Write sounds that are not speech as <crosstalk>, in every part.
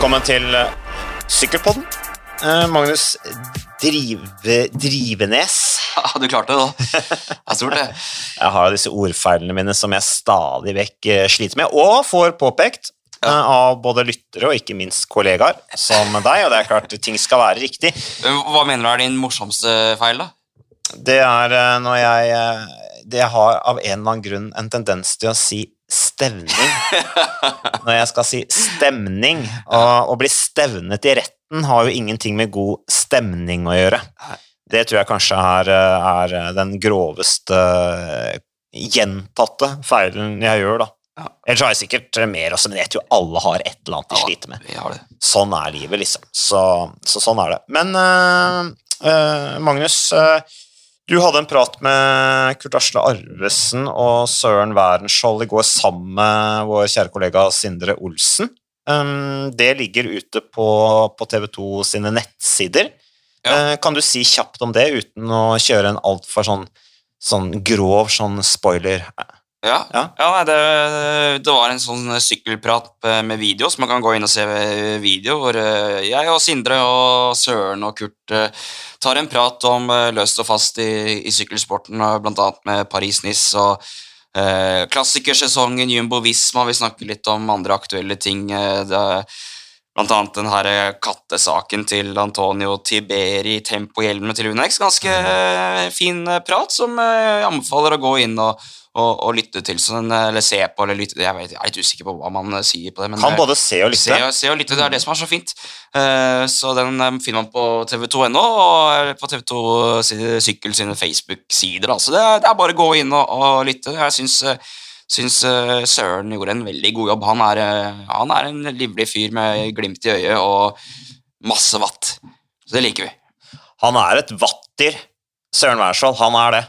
Velkommen til eh, Sykkelpodden. Eh, Magnus Drive, Drivenes. Ja, du klarte det, da. Det er stort, det. Jeg har disse ordfeilene mine som jeg stadig vekk eh, sliter med, og får påpekt eh, av både lyttere og ikke minst kollegaer som deg, og det er klart ting skal være riktig. Hva mener du er din morsomste feil, da? Det er når jeg Det har av en eller annen grunn en tendens til å si stevning. Når jeg skal si stemning. Og å bli stevnet i retten har jo ingenting med god stemning å gjøre. Det tror jeg kanskje er, er den groveste eh, gjentatte feilen jeg gjør, da. Ellers har jeg sikkert mer også, men jeg tror alle har et eller annet de sliter med. Sånn er livet, liksom. Så, så sånn er det. Men uh, uh, Magnus, eh, du hadde en prat med Kurt Asle Arvesen og Søren Wærenskiold i går sammen med vår kjære kollega Sindre Olsen. Um, det ligger ute på, på TV2 sine nettsider. Ja. Eh, kan du si kjapt om det uten å kjøre en altfor sånn, sånn grov sånn spoiler? Ja, Ja. ja det, det var en sånn sykkelprat med video, så man kan gå inn og se video, hvor eh, jeg og Sindre og Søren og Kurt eh, tar en prat om eh, løst og fast i, i sykkelsporten, annet med Paris-Nice og eh, klassikersesongen, Jumbo Visma, vi snakker litt om andre aktuelle ting. det, Blant annet den her eh, kattesaken til Antonio Tiberi, tempohjelmene til Unex. Ganske eh, fin eh, prat som jeg anbefaler å gå inn og, og, og lytte til. sånn, eller se på, eller lytte Jeg, vet, jeg er litt usikker på hva man sier på det. Men Kan både se og se, lytte. og- se og lytte, det er det som er så fint. Så den finner man på tv2.no og på TV2 si- Sykkel sine Facebook-sider. Altså det, det er bare å gå inn og, og lytte. Jeg syns, eh, syns eh, Søren gjorde en veldig god jobb. Han er, eh, han er en livlig fyr med glimt i øyet og masse vatt. Så det liker vi. Han er et vatter, Søren Wærsvold. Han er det.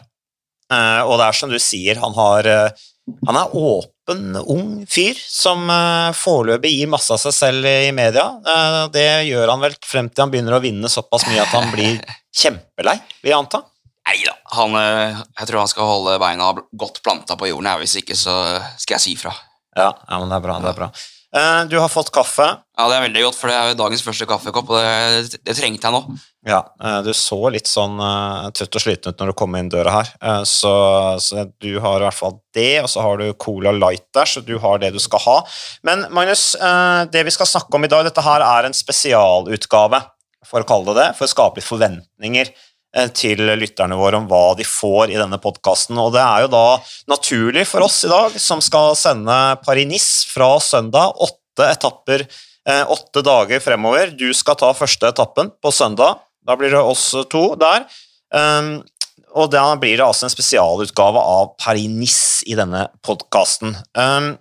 Eh, og det er som du sier, han har Han er åpen, ung fyr som foreløpig gir masse av seg selv i media. Det gjør han vel frem til han begynner å vinne såpass mye at han blir <laughs> kjempelei, vil jeg anta. Nei da. Han, eh, jeg tror han skal holde beina godt planta på jorden. Hvis ikke, så skal jeg si fra. Ja, ja men det er bra. det er bra. Eh, du har fått kaffe. Ja, Det er veldig godt, for det er jo dagens første kaffekopp, og det, det trengte jeg nå. Ja, eh, du så litt sånn eh, trøtt og sliten ut når du kom inn døra her, så, så du har i hvert fall det, og så har du Cola Light der, så du har det du skal ha. Men Magnus, det vi skal snakke om i dag, dette her er en spesialutgave, for å kalle det det, for å skape litt forventninger til lytterne våre om hva de får i denne podkasten. Og det er jo da naturlig for oss i dag, som skal sende Paris-Nice fra søndag, åtte etapper eh, åtte dager fremover. Du skal ta første etappen på søndag. Da blir det oss to der. Um, og da blir det altså en spesialutgave av Paris-Nice i denne podkasten. Um,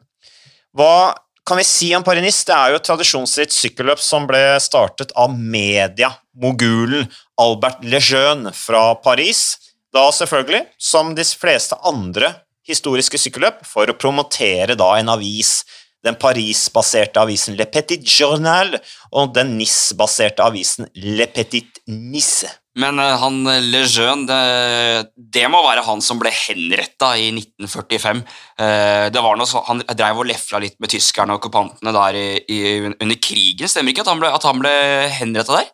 hva kan vi si om Paris-Nice? Det er jo et tradisjonsritt sykkelløp som ble startet av media-mogulen Albert Lejeune fra Paris. Da selvfølgelig, som de fleste andre historiske sykkelløp, for å promotere da en avis den Paris-baserte avisen Le Petit Journal og den Nice-baserte avisen Le Petit Nice. Men eh, han Lejeune, det, det må være han som ble henretta i 1945. Eh, det var noe så, Han drev og lefla litt med tyskerne og okkupantene der i, i, under krigen. Stemmer ikke at han ble, at ble henretta der?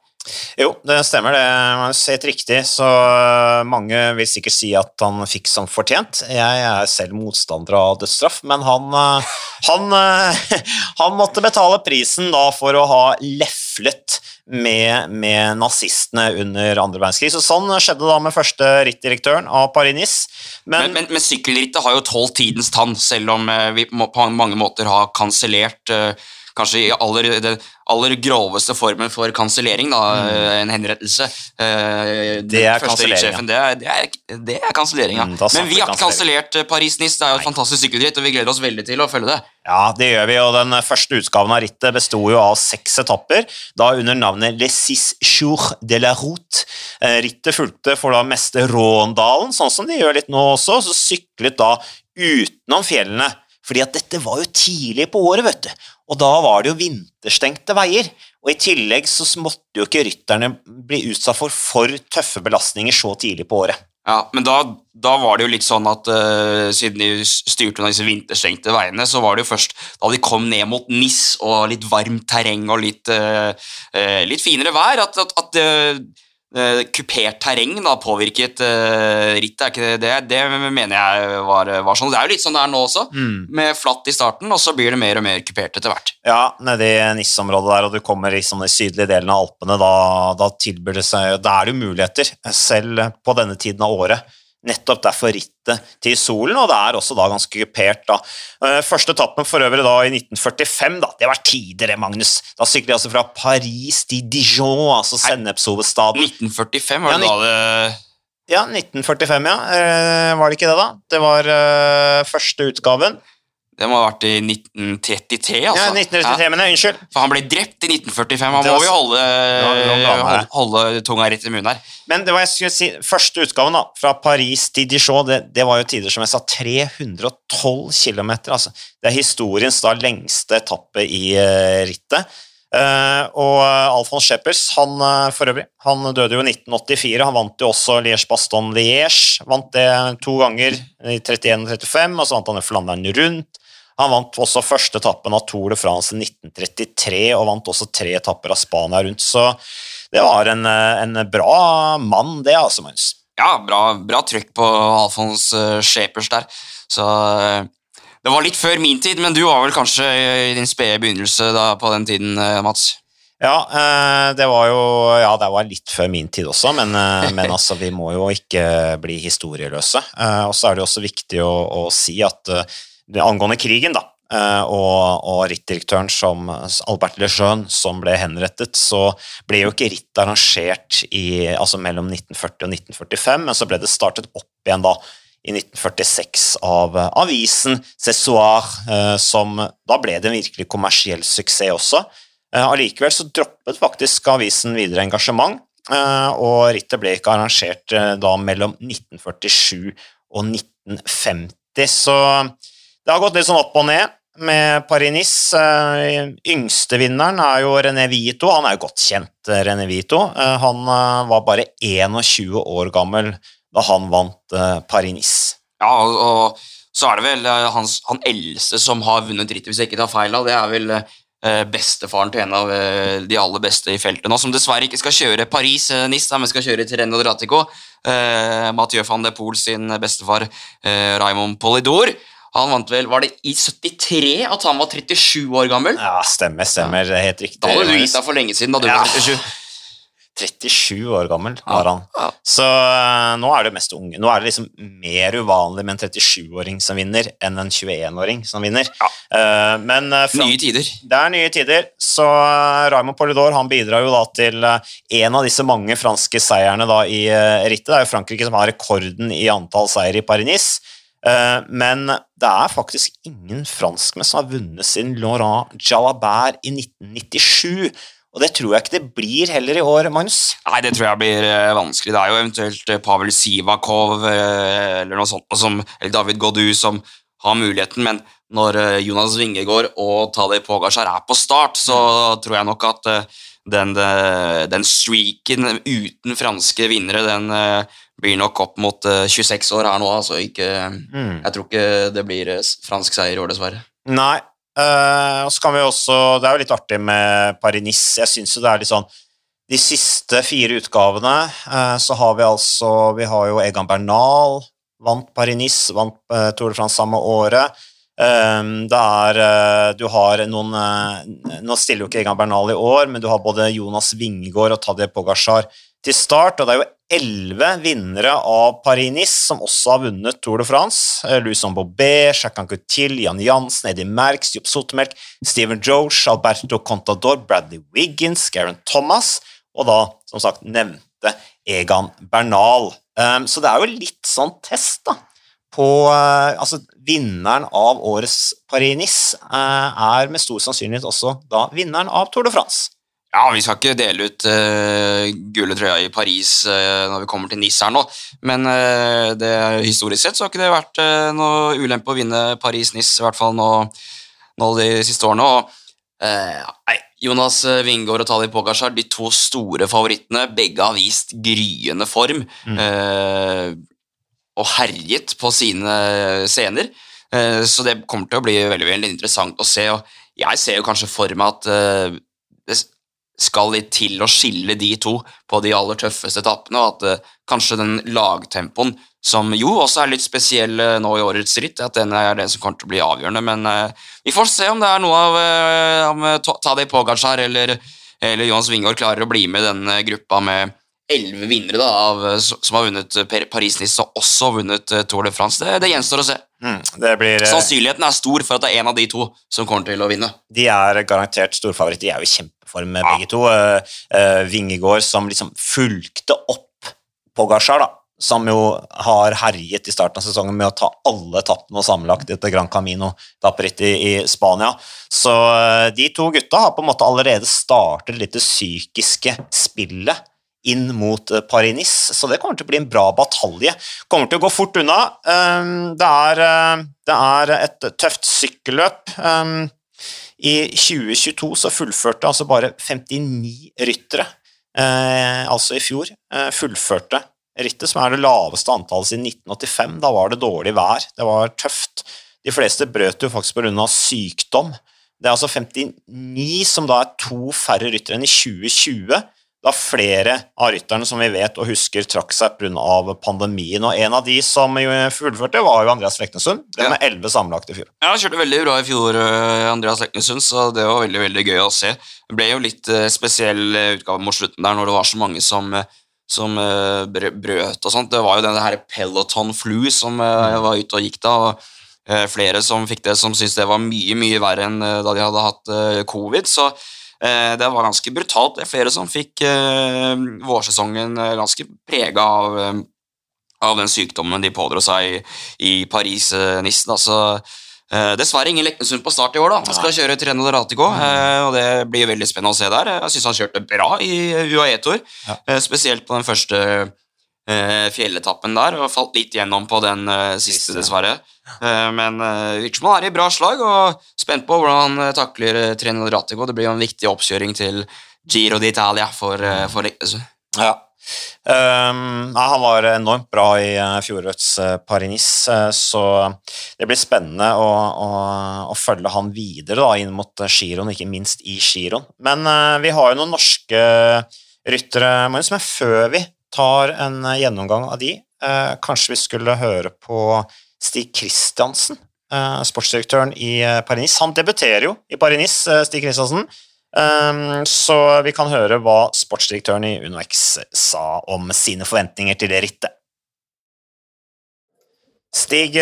Jo, det stemmer det. er Helt riktig. Så øh, mange vil sikkert si at han fikk som fortjent. Jeg er selv motstander av dødsstraff, men han, øh, han, øh, <laughs> han måtte betale prisen da for å ha leflet med, med nazistene under andre verdenskrig. Så sånn skjedde da med første rittdirektøren av Paris-Nice. Men, men, men sykkelrittet har jo tolv tidens tann, selv om eh, vi på mange måter har kansellert eh, Kanskje i aller, den aller groveste formen for kansellering, da, mm. en henrettelse. Eh, Det er kansellering, Det det er, det er kansellering, ja. Mm, Men vi har ikke kansellert eh, Paris-Nice. Det er jo et fantastisk sykkelritt, og vi gleder oss veldig til å følge det. Ja, det gjør vi, og den første utgaven av rittet besto jo av seks etapper, da under navnet Les Six Jours de la Route. Eh, Rittet fulgte for da meste Råndalen, sånn som de gjør litt nå også, og så syklet da utenom fjellene, fordi at dette var jo tidlig på året, vet du, og da var det jo vinterstengte veier, og i tillegg så måtte jo ikke rytterne bli utsatt for for tøffe belastninger så tidlig på året. Ja, men da, da var det jo litt sånn at uh, siden de styrte unna disse vinterstengte veiene, så var det jo først da de kom ned mot Nis og litt varmt terreng og litt, uh, uh, litt finere vær, at, at, at uh, kupert terreng da påvirket uh, rittet. Det, det, mener jeg var, var, sånn. Det er jo litt sånn det er nå også, mm. med flatt i starten, og så blir det mer og mer kupert etter hvert. Ja, nede i Nis-området der, og du kommer liksom i sydlige delen av Alpene, da, da tilbyr det seg Da er det jo muligheter, selv på denne tiden av året Nettopp derfor rittet til solen, og det er også da ganske kupert. da. Eh, første etappen for øvrig da i 1945, da, det var tider det, Magnus. Da syklet de altså fra Paris til Dijon, altså sennepshovedstaden. 1945, var det ja, da det Ja, 1945, ja. Eh, var det ikke det, da? Det var uh, første utgaven. Det må ha vært i 1933, altså. Ja, 1933, ja. men Unnskyld. For han ble drept i 1945. Han må jo holde, holde, holde, tunga rett i munnen her. Men det var jeg skulle si, første utgaven, da, fra Paris til Dijon, det, det var jo tider som jeg sa 312 km. Altså. Det er historiens da lengste etappe i uh, rittet. Uh, og Alfons Scheppers, han uh, for øvrig, han døde jo i 1984. Han vant jo også Liège-Baston-Liège. Vant det to ganger i 31 og 35, og så vant han Flandern rundt. Han vant også første etappen av Tour de France i 1933, og vant også tre etapper av Spania rundt. Så det var en, en bra mann, det, altså, Magnus. Ja, bra, bra trykk på Alfons uh, Schepers der. Så uh, det var litt før min tid, men du var vel kanskje i din spede begynnelse da, på den tiden, Mats? Ja, det var jo Ja, det var litt før min tid også, men, men <laughs> altså, vi må jo ikke bli historieløse. Og så er det også viktig å, å si at angående krigen, da, eh, og, og rittdirektøren som Albert Lejeune som ble henrettet, så ble jo ikke ritt arrangert i, altså mellom 1940 og 1945, men så ble det startet opp igjen da i 1946 av avisen Cessoir, eh, som da ble det en virkelig kommersiell suksess også. Eh, allikevel så droppet faktisk avisen videre engasjement, og rittet ble ikke arrangert da mellom 1947 og 1950. Så det har gått litt sånn opp og ned med Paris-Nice. Uh, yngste vinneren er jo René Vito. Han er jo godt kjent, eh, René Vito. Uh, han var bare 21 år gammel da han vant Paris-Nice. Ja, og, så er det vel hans, han eldste som har vunnet rittet, hvis jeg ikke tar feil av. Det er vel bestefaren til en av de aller beste i feltet nå, som dessverre ikke skal kjøre Paris-Nice, men skal kjøre til Rennes Dratico. Mathieu van de Poel sin bestefar Raymond Polidor. Han vant vel, Var det i 73 at han var 37 år gammel? Ja, stemmer. stemmer, ja. Helt riktig. Da hadde du gitt deg for lenge siden. da du ja. var 37. 37 år gammel var han. Ja. Så uh, nå er det mest unge. Nå er det liksom mer uvanlig med en 37-åring som vinner, enn en 21-åring som vinner. Ja. Uh, men fra, Nye tider. Det er nye tider. Så Raymond Polidor han bidrar jo da til en av disse mange franske seierne da i rittet. Det er jo Frankrike som har rekorden i antall seier i Paris-Nice. Eh, men det er faktisk ingen franskmenn som har vunnet sin Laurent Jalabert i 1997. Og det tror jeg ikke det blir heller i år, Magnus. Nei, det tror jeg blir eh, vanskelig. Det er jo eventuelt eh, Pavel Sivakov eller noe sånt, som, eller David Godu som har muligheten, men når Jonas Vingegård og Tadej Pogacar er på start, så tror jeg nok at den, den streaken uten franske vinnere, den blir nok opp mot 26 eh, år her nå, altså ikke mm. Jeg tror ikke det blir eh, fransk seier i år, dessverre. Nei. Uh, og så kan vi også Det er jo litt artig med Paris-Nice. Jeg syns jo det er litt sånn De siste fire utgavene uh, så har vi altså Vi har jo Egan Bernal vant Paris-Nice, vant uh, Tour de France samme året. det er Du har noen Nå stiller jo ikke Egan Bernal i år, men du har både Jonas Wingegård og Tadje Pogasjar til start, og det er jo elleve vinnere av Paris-Nice som også har vunnet Tour de France. Eh, Louison Bobet, Jacques Coutil, Jan Jansen, Eddie Merckx, Jupp Sotemelk, Steven Josh, Alberto Contador, Bradley Wiggins, Garen Thomas og da, som sagt, nevnte Egan Bernal. Um, så det er jo litt sånn test, da. På, uh, altså, vinneren av årets Paris-Nice uh, er med stor sannsynlighet også da vinneren av Tour de France. Ja, vi skal ikke dele ut uh, gule trøya i Paris uh, når vi kommer til Nice her nå, men uh, det, historisk sett så har ikke det vært uh, noe ulempe å vinne Paris-Nice, i hvert fall nå, nå, de siste årene. og Jonas Wingård og Tali Pogasjar, de to store favorittene, begge har vist gryende form. Mm. og herjet på sine scener. Så det kommer til å bli veldig, veldig interessant å se. og Jeg ser jo kanskje for meg at det skal litt til å skille de to på de aller tøffeste etappene, og at uh, kanskje den lagtempoen, som jo også er litt spesiell nå i årets ritt, at den er det som kommer til å bli avgjørende. Men vi får se om det er noe av om Tadej Pogacar eller, eller Johan Svingård klarer å bli med i den gruppa med elleve vinnere da, av, som har vunnet Paris-Nice og også vunnet Tour de France. Det, det gjenstår å se. Mm, blir, eh, Sannsynligheten er stor for at det er en av de to som kommer til å vinne. De er garantert storfavoritter. De er jo i kjempeform, ja. begge to. Uh, Vingegård som liksom fulgte opp Pogasjar, da. Som jo har herjet i starten av sesongen med å ta alle etappene og sammenlagt etter Gran Camino-etapperitt i, i, Spania. Så uh, de to gutta har på en måte allerede startet litt det psykiske spillet inn mot eh, Paris-Nice, så det kommer til å bli en bra batalje. Kommer til å gå fort unna. Ehm, det er, eh, det er et tøft sykkelløp. Ehm, I 2022 så fullførte altså bare 59 ryttere, eh, altså i fjor, fullførte rittet, som er det laveste antallet siden 1985. Da var det dårlig vær, det var tøft. De fleste brøt jo faktisk pga. sykdom. Det er altså 59 som da er to færre ryttere enn i 2020 da flere av rytterne som vi vet og husker trakk seg pga. pandemien. og En av de som fullførte, var jo Andreas Leknesund. Det med elleve sammenlagt i fjor. Ja, Han kjørte veldig bra i fjor, eh, Andreas Leknesund, så det var veldig veldig gøy å se. Det ble jo litt eh, spesiell eh, utgave mot slutten der, når det var så mange som, som brøt og sånt. Det var jo denne her Peloton Flu som var ute og gikk da. og Flere som fikk det, som syntes det var mye mye verre enn da de hadde hatt covid. så det var ganske brutalt. Det er flere som fikk eh, vårsesongen eh, ganske prega av, av den sykdommen de pådro seg i, i Paris-nissen. Altså, dessverre ingen Leknesund på start i år. da. Han skal kjøre Treno Doratico, og det blir veldig spennende å se der. Jeg syns han kjørte bra i UAE-tor, spesielt på den første eh, fjelletappen der, og falt litt gjennom på den eh, siste, dessverre. Eh, men uh, virker som han er i bra slag, og spent på hvordan han takler uh, Treno Ratico. Det blir jo en viktig oppkjøring til Giro d'Italia for, eh, for Ja. Um, nei, han var enormt bra i uh, fjorårets uh, Paris-Nice, uh, så det blir spennende å, å, å følge han videre da, inn mot giroen, ikke minst i giroen. Men vi har jo noen norske ryttere, Magnus, men før vi tar en eh, gjennomgang av de. Eh, kanskje vi skulle høre på Stig Kristiansen, eh, sportsdirektøren i Paris. Han debuterer jo i Paris, Stig Kristiansen. Så vi kan høre hva sportsdirektøren i UnoX sa om sine forventninger til det rittet. Stig,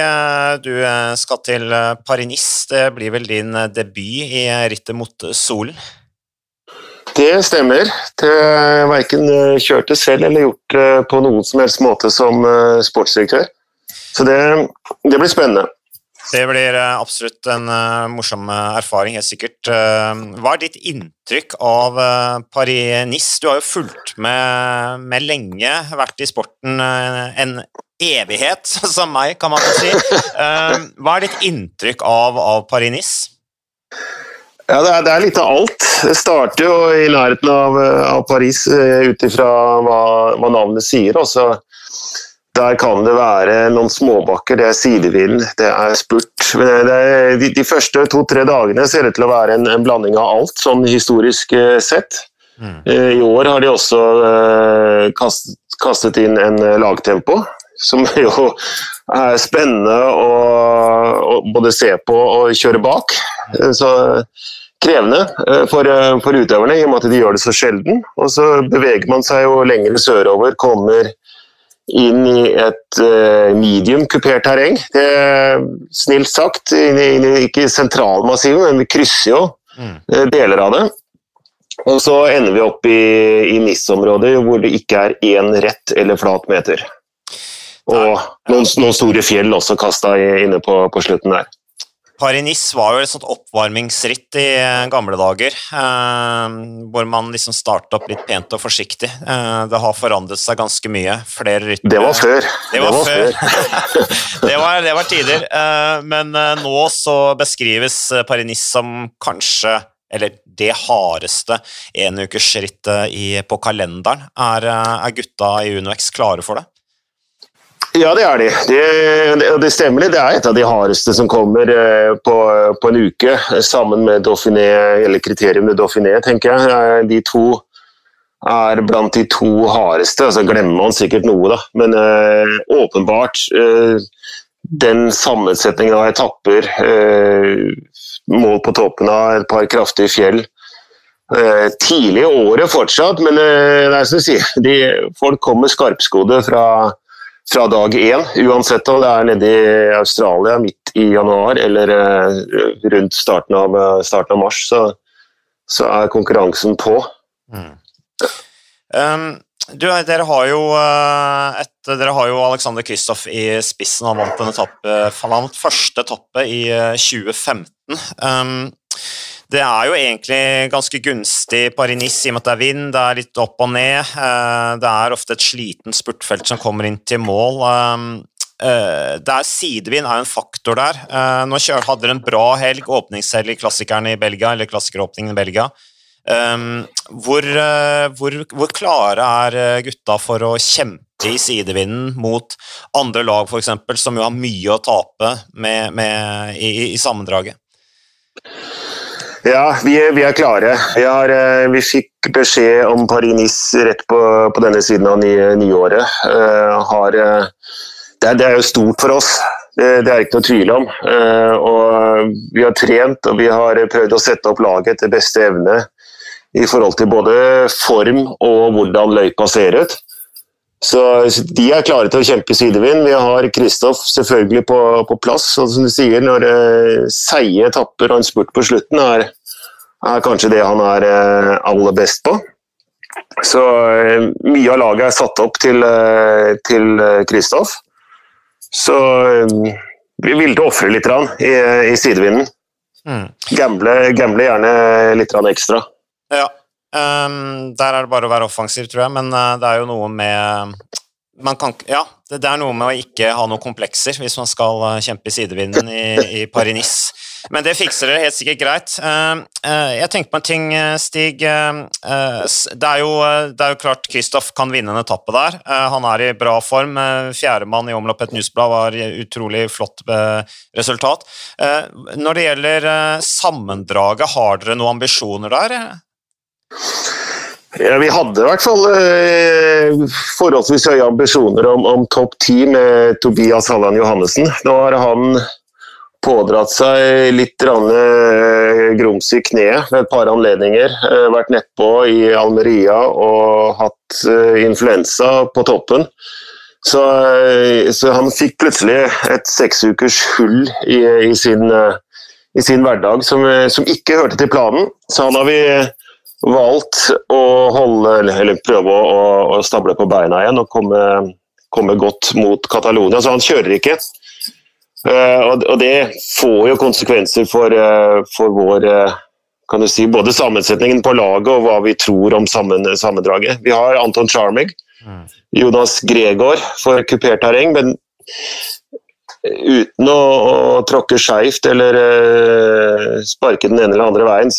du skal til Paris. Det blir vel din debut i rittet mot solen? Det stemmer. Det er verken kjørte kjørt det selv eller gjort det på noen som helst måte som eh, sportsdirektør. Så det, det blir spennende. Det blir eh, absolutt en morsom erfaring, helt sikkert. Hva er ditt inntrykk av Paris-Nice? Du har jo fulgt med, med, lenge, vært i sporten en evighet, <laughs> som meg, kan man si. Hva er ditt inntrykk av, av Paris-Nice? Ja, det er, det er, litt av alt. Det starter jo i nærheten av, av Paris uh, ut ifra hva, hva, navnet sier. Også. Der kan det være noen småbakker, det er sidevind, det er spurt. Men det er, de, de, første to-tre dagene ser det til å være en, en blanding av alt, sånn historisk uh, sett. Mm. I år har de også kastet, kastet inn en lagtempo, som <laughs> jo er spennende å, både se på og kjøre bak. Så krevende eh, for, eh, for, utøverne i og med at de gjør det så sjelden. Og så beveger man seg jo lenger sørover, kommer inn i et medium kupert terreng. Det er snilt sagt inn i, ikke sentralmassivet, men vi krysser jo mm. deler av det. Og så ender vi opp i, i NIS-området hvor det ikke er én rett eller flat meter. Og noen, noen store fjell også kasta inne på, på slutten der. Paris-Nice var jo et sånt oppvarmingsritt i eh, gamle dager, eh, hvor man liksom starta opp litt pent og forsiktig. Eh, det har forandret seg ganske mye. Flere ryttere Det var før. Det var, det var før. <laughs> det, var, det var tider. Eh, men eh, nå så beskrives Paris-Nice som kanskje eller det hardeste enukersrittet på kalenderen. Er, er gutta i UnoX klare for det? Ja, det er de. Det, det stemmer. Det er et av de hardeste som kommer eh, på, på en uke, sammen med Dauphiné, eller kriterium med Dauphiné, tenker jeg. Eh, de to er blant de to hardeste. Så glemmer man sikkert noe, da. Men øh, åpenbart øh, den sammensetningen av etapper, øh, mål på toppen av et par kraftige fjell Tidlig i året fortsatt, men det er som du sier, de, folk kommer skarpskodde fra fra dag én, uansett om det er nede i Australia midt i januar eller uh, rundt starten av, uh, starten av mars, så, så, er konkurransen på. Mm. Um, du, dere har jo uh, et, dere har jo Alexander Kristoff i spissen. Han vant, en etappe, han vant første etappe i 2015. Um, det er jo egentlig ganske gunstig Paris i og med at det er vind, det er litt opp og ned. Eh, det er ofte et sliten spurtfelt som kommer inn til mål. Eh, eh, det er Sidevind er en faktor der. Nå hadde dere en bra helg, åpningshelg i klassikerne i Belgia, eller klassikeråpningen i Belgia. Hvor, hvor, hvor, klare er gutta for å kjempe i sidevinden mot andre lag, f.eks., som jo har mye å tape med, med, i, i sammendraget? Ja, vi er, vi er klare. Vi, har, eh, vi, fikk beskjed om Paris-Nice rett på, på, denne siden av nyåret. Uh, har, uh, det, det, er, jo stort for oss, det, det er ikke noe tvil om. Uh, vi har trent og vi har prøvd å sette opp laget etter beste evne i forhold til både form og hvordan løypa ser ut. Så, de er klare til å kjempe i sidevind. Vi har Kristoff selvfølgelig på, på, plass. og som du sier, Når uh, seige etapper og en spurt på slutten er, er kanskje det han er uh, aller best på. Så uh, mye av laget er satt opp til, til Kristoff. Så vi ville ofre litt i, i sidevinden. Mm. Gamble, gamble gjerne litt ekstra. Ja, Um, der er det bare å være offensiv, tror jeg, men uh, det er jo noe med kan, ja, det, det, er noe med å ikke ha noen komplekser hvis man skal uh, kjempe i sidevinden i, i Paris-Nice. Men det fikser dere helt sikkert greit. Uh, jeg tenker på en ting, Stig. Det er, jo, det, er jo, klart Kristoff kan vinne en etappe der. Han er i bra form. Fjerdemann i Omloppet Newsblad var utrolig flott resultat. Når det gjelder sammendraget, har dere noen ambisjoner der? Ja, vi hadde i hvert fall eh, forholdsvis høye ambisjoner om, om topp ti med Tobias Halland Johannessen. Nå har han pådratt seg litt eh, grums i kneet ved et par anledninger. Eh, vært nedpå i Almeria og hatt eh, influensa på toppen. Så, eh, så, han fikk plutselig et seksukers hull i, i, sin, eh, i sin hverdag som, som, ikke hørte til planen. Så han har vi valgt å holde, eller prøve å, å, stable på beina igjen og komme, komme godt mot Catalonia. Så han kjører ikke. Uh, og, det får jo konsekvenser for, uh, for vår uh, kan du si, både sammensetningen på laget og hva vi tror om sammen, sammendraget. Vi har Anton Charmig, mm. Jonas Gregor for kupert terreng, men uten å, å tråkke skeivt eller sparke den ene eller andre veien.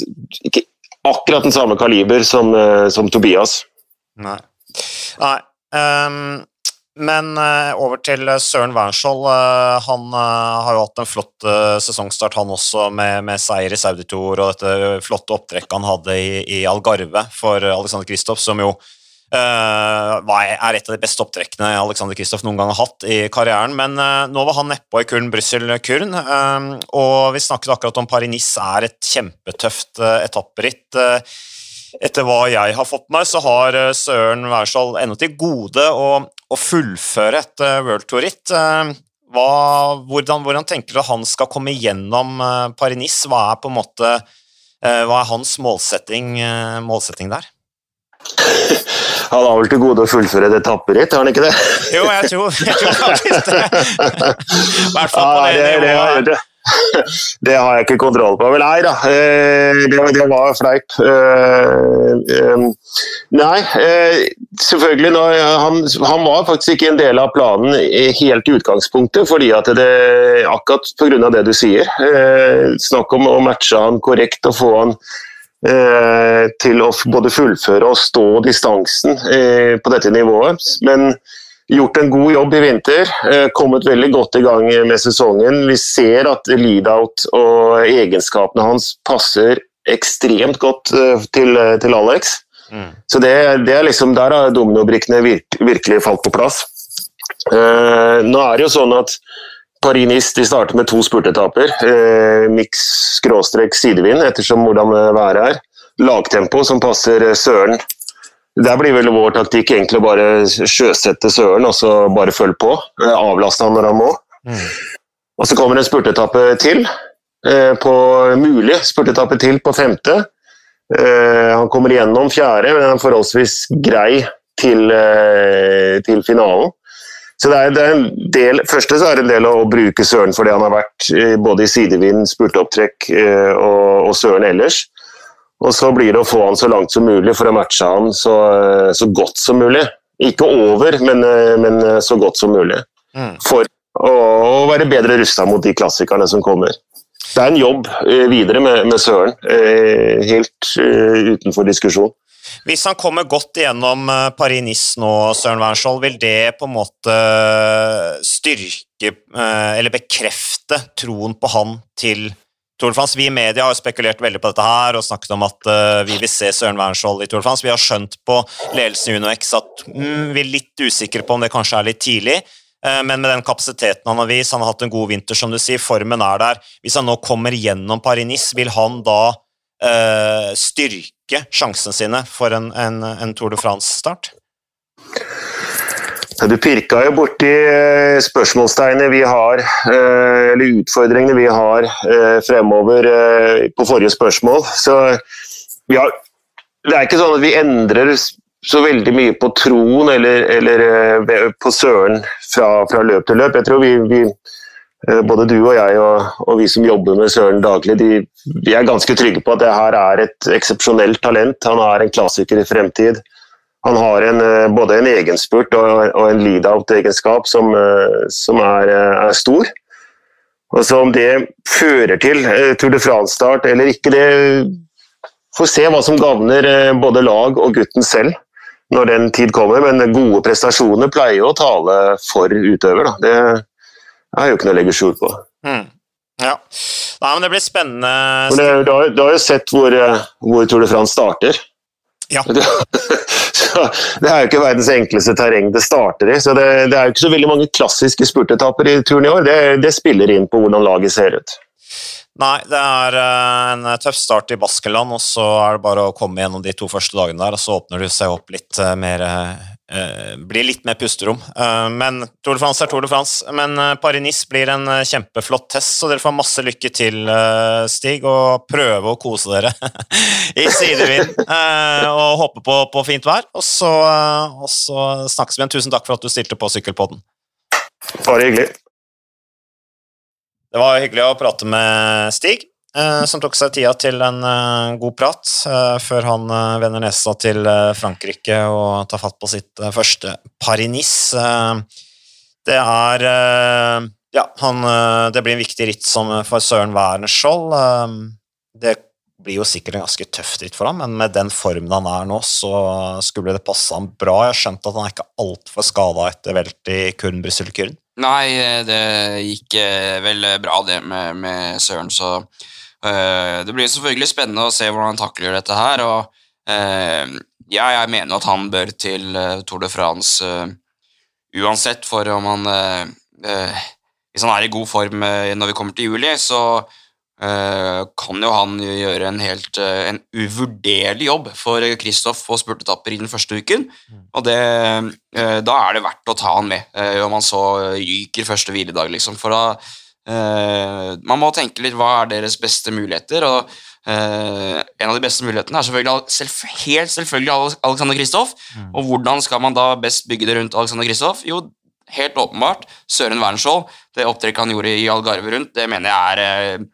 Ikke akkurat den samme kaliber som, eh, som Tobias. Nei. Nei. Um, men uh, over til Søren Wernskjold. Uh, han uh, har jo hatt en flott sesongstart, han også, med, med seier i Saudi Tour og dette flotte opptrekket han hadde i, i Algarve for Alexander Kristoff, som jo Uh, er et av de beste opptrekkene Alexander Kristoff noen gang har hatt i karrieren. Men uh, nå var han nedpå i Kurn Brussel-Kurn, uh, og vi snakket akkurat om Paris-Nice er et kjempetøft etapperitt. etter hva jeg har fått med meg, så har Søren Wærskjold ennå til gode å, å, fullføre et World Tour-ritt. Hvordan, hvordan, tenker du at han skal komme gjennom Paris-Nice? Hva er på en måte hva er hans målsetting, målsetting der? <laughs> Han har vel til gode å fullføre et etapperitt, har han ikke det? Jo, jeg tror, jeg tror faktisk det. I hvert fall på det, det. <laughs> Det har jeg ikke kontroll på. Men nei da, eh, det, det var fleip. Eh, eh, nei, selvfølgelig han, han, var faktisk ikke en del av planen helt i utgangspunktet, fordi at det akkurat pga. det du sier. Snakk om å matche han korrekt og få han til å både fullføre og stå distansen på dette nivået. Men gjort en god jobb i vinter. eh, Kommet veldig godt i gang med sesongen. Vi ser at lead-out og egenskapene hans passer ekstremt godt eh, til, til Alex. Mm. Så det, det er liksom, Der har dominobrikkene virk, virkelig falt på plass. Eh, nå er det jo sånn at Paris-Nice de starter med to spurtetapper. Eh, Miks skråstrek sidevind ettersom hvordan været er. Lagtempo som passer eh, Søren. Der blir vel vår taktikk egentlig å bare sjøsette Søren og så bare følge på. Eh, avlaste han når han må. Mm. Og så kommer en spurtetappe til. Eh, på mulig spurtetappe til på femte. Eh, han kommer igjennom fjerde, men er forholdsvis grei til, eh, til finalen. Så det er, det er en del, Første så er det en del å bruke Søren for det han har vært eh, både i sidevind, spurteopptrekk eh, og, og Søren ellers. Og så blir det å få han så langt som mulig for å matche han så, eh, så godt som mulig. Ikke over, men, men så godt som mulig. Mm. For å, å være bedre rusta mot de klassikerne som kommer. Det er en jobb videre med, med Søren, helt utenfor diskusjon. Hvis han kommer godt igjennom eh, Paris-Nice nå, Søren Wernskjold, vil det på en måte styrke eh, eller bekrefte troen på han til Tour de France? Vi i media har spekulert veldig på dette her og snakket om at eh, vi vil se Søren Wernskjold i Tour de France. Vi har skjønt på ledelsen i UnoX at mm, vi er litt usikre på om det kanskje er litt tidlig. Eh, Men med den kapasiteten han har vist, han har hatt en god vinter, som du sier, formen er der. Hvis han nå kommer gjennom Paris-Nice, vil han da eh, styrke sjansene sine for en, en, en Tour de France-start? Du pirka jo borti eh, spørsmålstegnet vi har, eh, eller utfordringene vi har fremover på forrige spørsmål. Så har, det er ikke sånn at vi endrer så veldig mye på troen eller, eller på Søren fra, fra løp til løp. Jeg tror vi, vi både du og jeg og, og vi som jobber med Søren daglig, de, vi er ganske trygge på at det her er et eksepsjonelt talent. Han er en klassiker i fremtid. Han har en, eh, både en egenspurt og, og en lead-out-egenskap som, eh, som er, eh, er stor. Og så Om det fører til eh, Tour de France-start eller ikke, det får se hva som gagner eh, både lag og gutten selv når den tid kommer. Men gode prestasjoner pleier å tale for utøver. Da. Det er jo ikke noe å legge skjul på. Mm. Ja. Nei, men det blir spennende. Men det, du, har, du har jo sett hvor, eh, hvor Tour de France starter. Ja. <laughs> det er jo ikke verdens enkleste terreng det starter i. så Det, det er jo ikke så veldig mange klassiske spurtetapper i turen i år. Det, det spiller inn på hvordan laget ser ut. Nei, det er eh, en tøff start i Baskeland, og så er det bare å komme gjennom de to første dagene der, og så åpner det seg opp litt eh, mer eh, Blir litt mer pusterom. Eh, men Tour de France er Tour de France. Men eh, Paris-Nice blir en eh, kjempeflott test, så dere får masse lykke til, eh, Stig, og prøve å kose dere <laughs> i sidevind eh, og håpe på, på fint vær. Og så, eh, og så snakkes vi igjen. Tusen takk for at du stilte på Sykkelpodden. Bare hyggelig. Det var hyggelig å prate med Stig, eh, som tok seg tida til en eh, god prat eh, før han eh, vender nesa til eh, Frankrike og tar fatt på sitt eh, første Paris-Nice. Eh, det er eh, Ja, han, eh, det blir en viktig ritt som for Søren Wernskjold. Eh, det blir jo sikkert en ganske tøff ritt for ham, men med den formen han er nå, så skulle det passe ham bra. Jeg har skjønt at han er ikke altfor skada etter velt i Kurn-Brysselkurn. Nei, det gikk eh, vel bra det med, med Søren, så eh, det blir selvfølgelig spennende å se hvordan han takler dette her. og eh, ja, jeg mener at han bør til eh, Tour de France eh, uansett, for om han eh, eh, Hvis han er i god form eh, når vi kommer til juli, så eh, kan jo han gjøre en helt eh, en uvurderlig jobb for Kristoff på spurtetapper i den første uken. Og det, eh, da er det verdt å ta han med, eh, om han så ryker første hviledag, liksom. For da eh, Man må tenke litt hva er deres beste muligheter, og eh, en av de beste mulighetene er selvfølgelig selv, helt selvfølgelig Alexander Kristoff. Og hvordan skal man da best bygge det rundt Alexander Kristoff? Jo, helt åpenbart Søren Wernskjold. Det opptrekket han gjorde i Algarve rundt, det mener jeg er eh,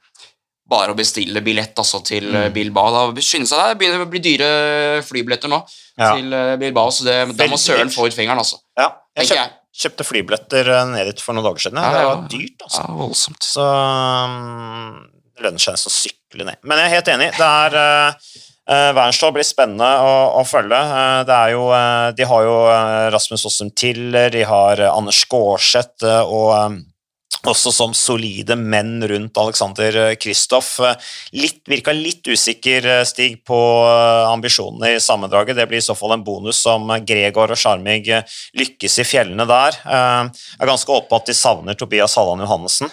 bare å bestille billett altså, til mm. Bilbao. Da skynde seg, det begynner å bli dyre flybilletter nå Ja. til eh, Bilbao, så det, da må Søren få ut fingeren, altså. Ja, jeg. Kjøpte flybilletter eh, ned dit for noen dager siden. Ja. Det var dyrt, altså. Ja, voldsomt. Så um, det lønner seg nesten å sykle ned. Men jeg er helt enig. Det er uh, Wernstad blir spennende å, å følge. Det jo, de har jo Rasmus Åsum Tiller, de har Anders Skårseth og også som solide menn rundt Alexander Kristoff. Litt, virka litt usikker, Stig, på ambisjonene i sammendraget. Det blir i så fall en bonus som Gregor og Sjarmig lykkes i fjellene der. Jeg er ganske åpent at de savner Tobias Halland Johannessen.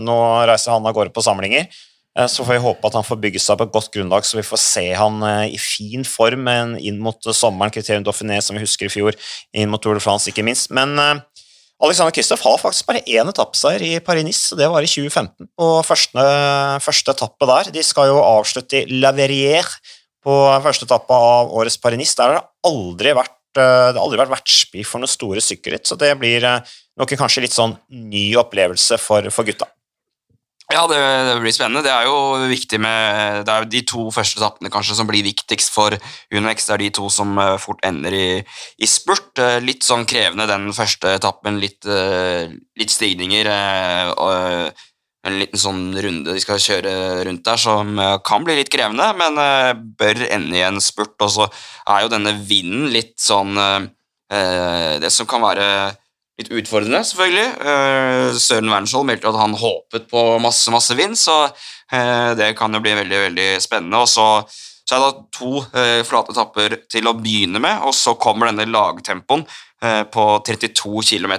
Nå reiser han av gårde på samlinger. Eh, så får vi håpe at han får bygge seg på et godt grunnlag, så vi får se han eh, i fin form inn mot sommeren, kriterium Dauphiné, som vi husker i fjor, inn mot Tour de France, ikke minst. Men Alexander Kristoff har faktisk bare én etappeseier i Paris-Nice, det var i 2015, Og første, første etappe der. De skal jo avslutte i La Verrière på første etappe av årets Paris-Nice. Der har det aldri vært det har aldri vært vertsby for noen store sykkelritt, så det blir nok kanskje litt sånn ny opplevelse for, for gutta. Ja, det, det, blir spennende. Det er jo viktig med Det er jo de to første etappene kanskje som blir viktigst for UnoX. Det er de to som uh, fort ender i, i spurt. Uh, litt sånn krevende den første etappen. Litt, uh, litt stigninger. og en liten sånn runde de skal kjøre rundt der, som kan bli litt krevende, men bør ende i en spurt. Og så er jo denne vinden litt sånn Det som kan være litt utfordrende, selvfølgelig. Uh, Søren Wernskjold meldte at han håpet på masse masse vind, så uh, det kan jo bli veldig veldig spennende. Og så, så er det to uh, flate etapper til å begynne med, og så kommer denne lagtempoen på 32 km,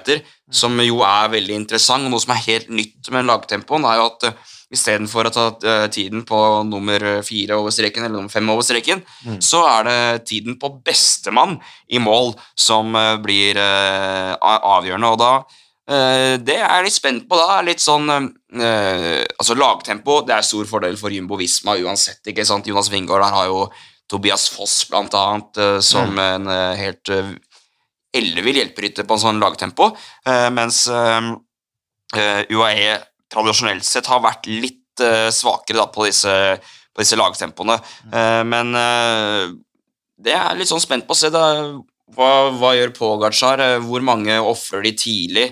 som jo er veldig interessant. Noe som er helt nytt med lagtempoen, er jo at Istedenfor å ta uh, tiden på nummer fire over streken eller nummer fem over streken, mm. så er det tiden på bestemann i mål som uh, blir uh, avgjørende. Og da Det er jeg litt spent på. da, litt sånn altså Lagtempo det er stor fordel for Jumbo Visma uansett. ikke sant? Jonas Wingård der har jo Tobias Foss, blant annet, som mm. en helt ellevill hjelperytter på en sånn lagtempo, mens UAE tradisjonelt sett har vært litt uh, svakere da, på, disse, på disse lagtempoene. Uh, men uh, det er litt sånn spent på å se. da, hva, hva gjør Pogacar? Hvor mange ofrer de tidlig?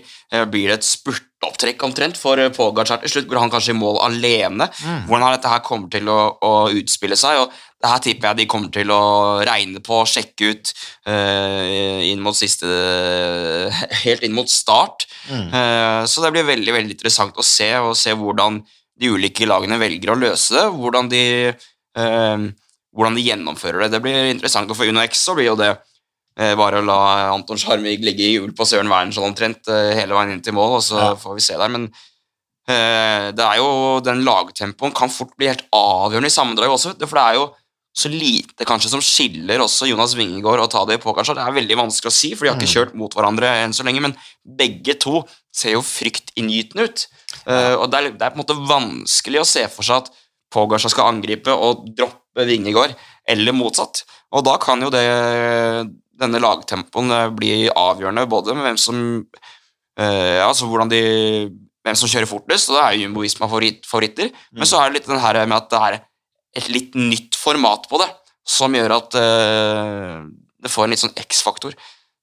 Blir det et spurtopptrekk omtrent for Pogacar til slutt? Går han kanskje i mål alene? Mm. Hvordan har dette her kommet til å, å, utspille seg? og det her tipper jeg de kommer til å regne på, sjekke ut uh, inn mot siste <laughs> Helt inn mot start. Mm. Uh, så det blir veldig veldig interessant å se, og se hvordan de ulike lagene velger å løse det. Hvordan de, uh, hvordan de gjennomfører det. Det blir interessant. Og for UnoX så blir jo det bare å la Anton Sjarmig ligge i hjul på Søren Wernskjold omtrent hele veien inn til mål, og så ja. får vi se der. Men det er jo den lagtempoen kan fort bli helt avgjørende i sammendraget også, for det er jo så lite kanskje som skiller også Jonas Wingegård og Tadej Pogacar. Det er veldig vanskelig å si, for de har ikke mm. kjørt mot hverandre enn så lenge, men begge to ser jo fryktinngytende ut. Uh, og det er, det er, på en måte vanskelig å se for seg at Pogacar skal angripe og droppe Wingegård, eller motsatt. Og da kan jo det, denne lagtempoen eh, bli avgjørende, både med hvem som uh, altså hvordan de hvem som kjører fortest, og det er Jumbo Visma favoritter, mm. men så er det litt den her med at det er et litt nytt format på det, som gjør at uh, det får en litt sånn X-faktor.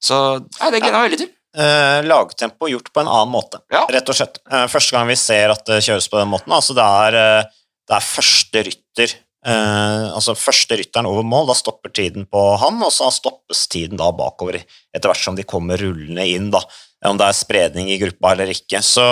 Så ja, det gleder jeg meg veldig til. Uh, lagtempo gjort på en annen måte, ja. rett og slett. Uh, første gang vi ser at det kjøres på den måten, altså det er, uh, det er første rytter altså første rytteren over mål, da stopper tiden på han, og så stoppes tiden da bakover etter hvert som de kommer rullende inn, da, om det er spredning i gruppa eller ikke. Så,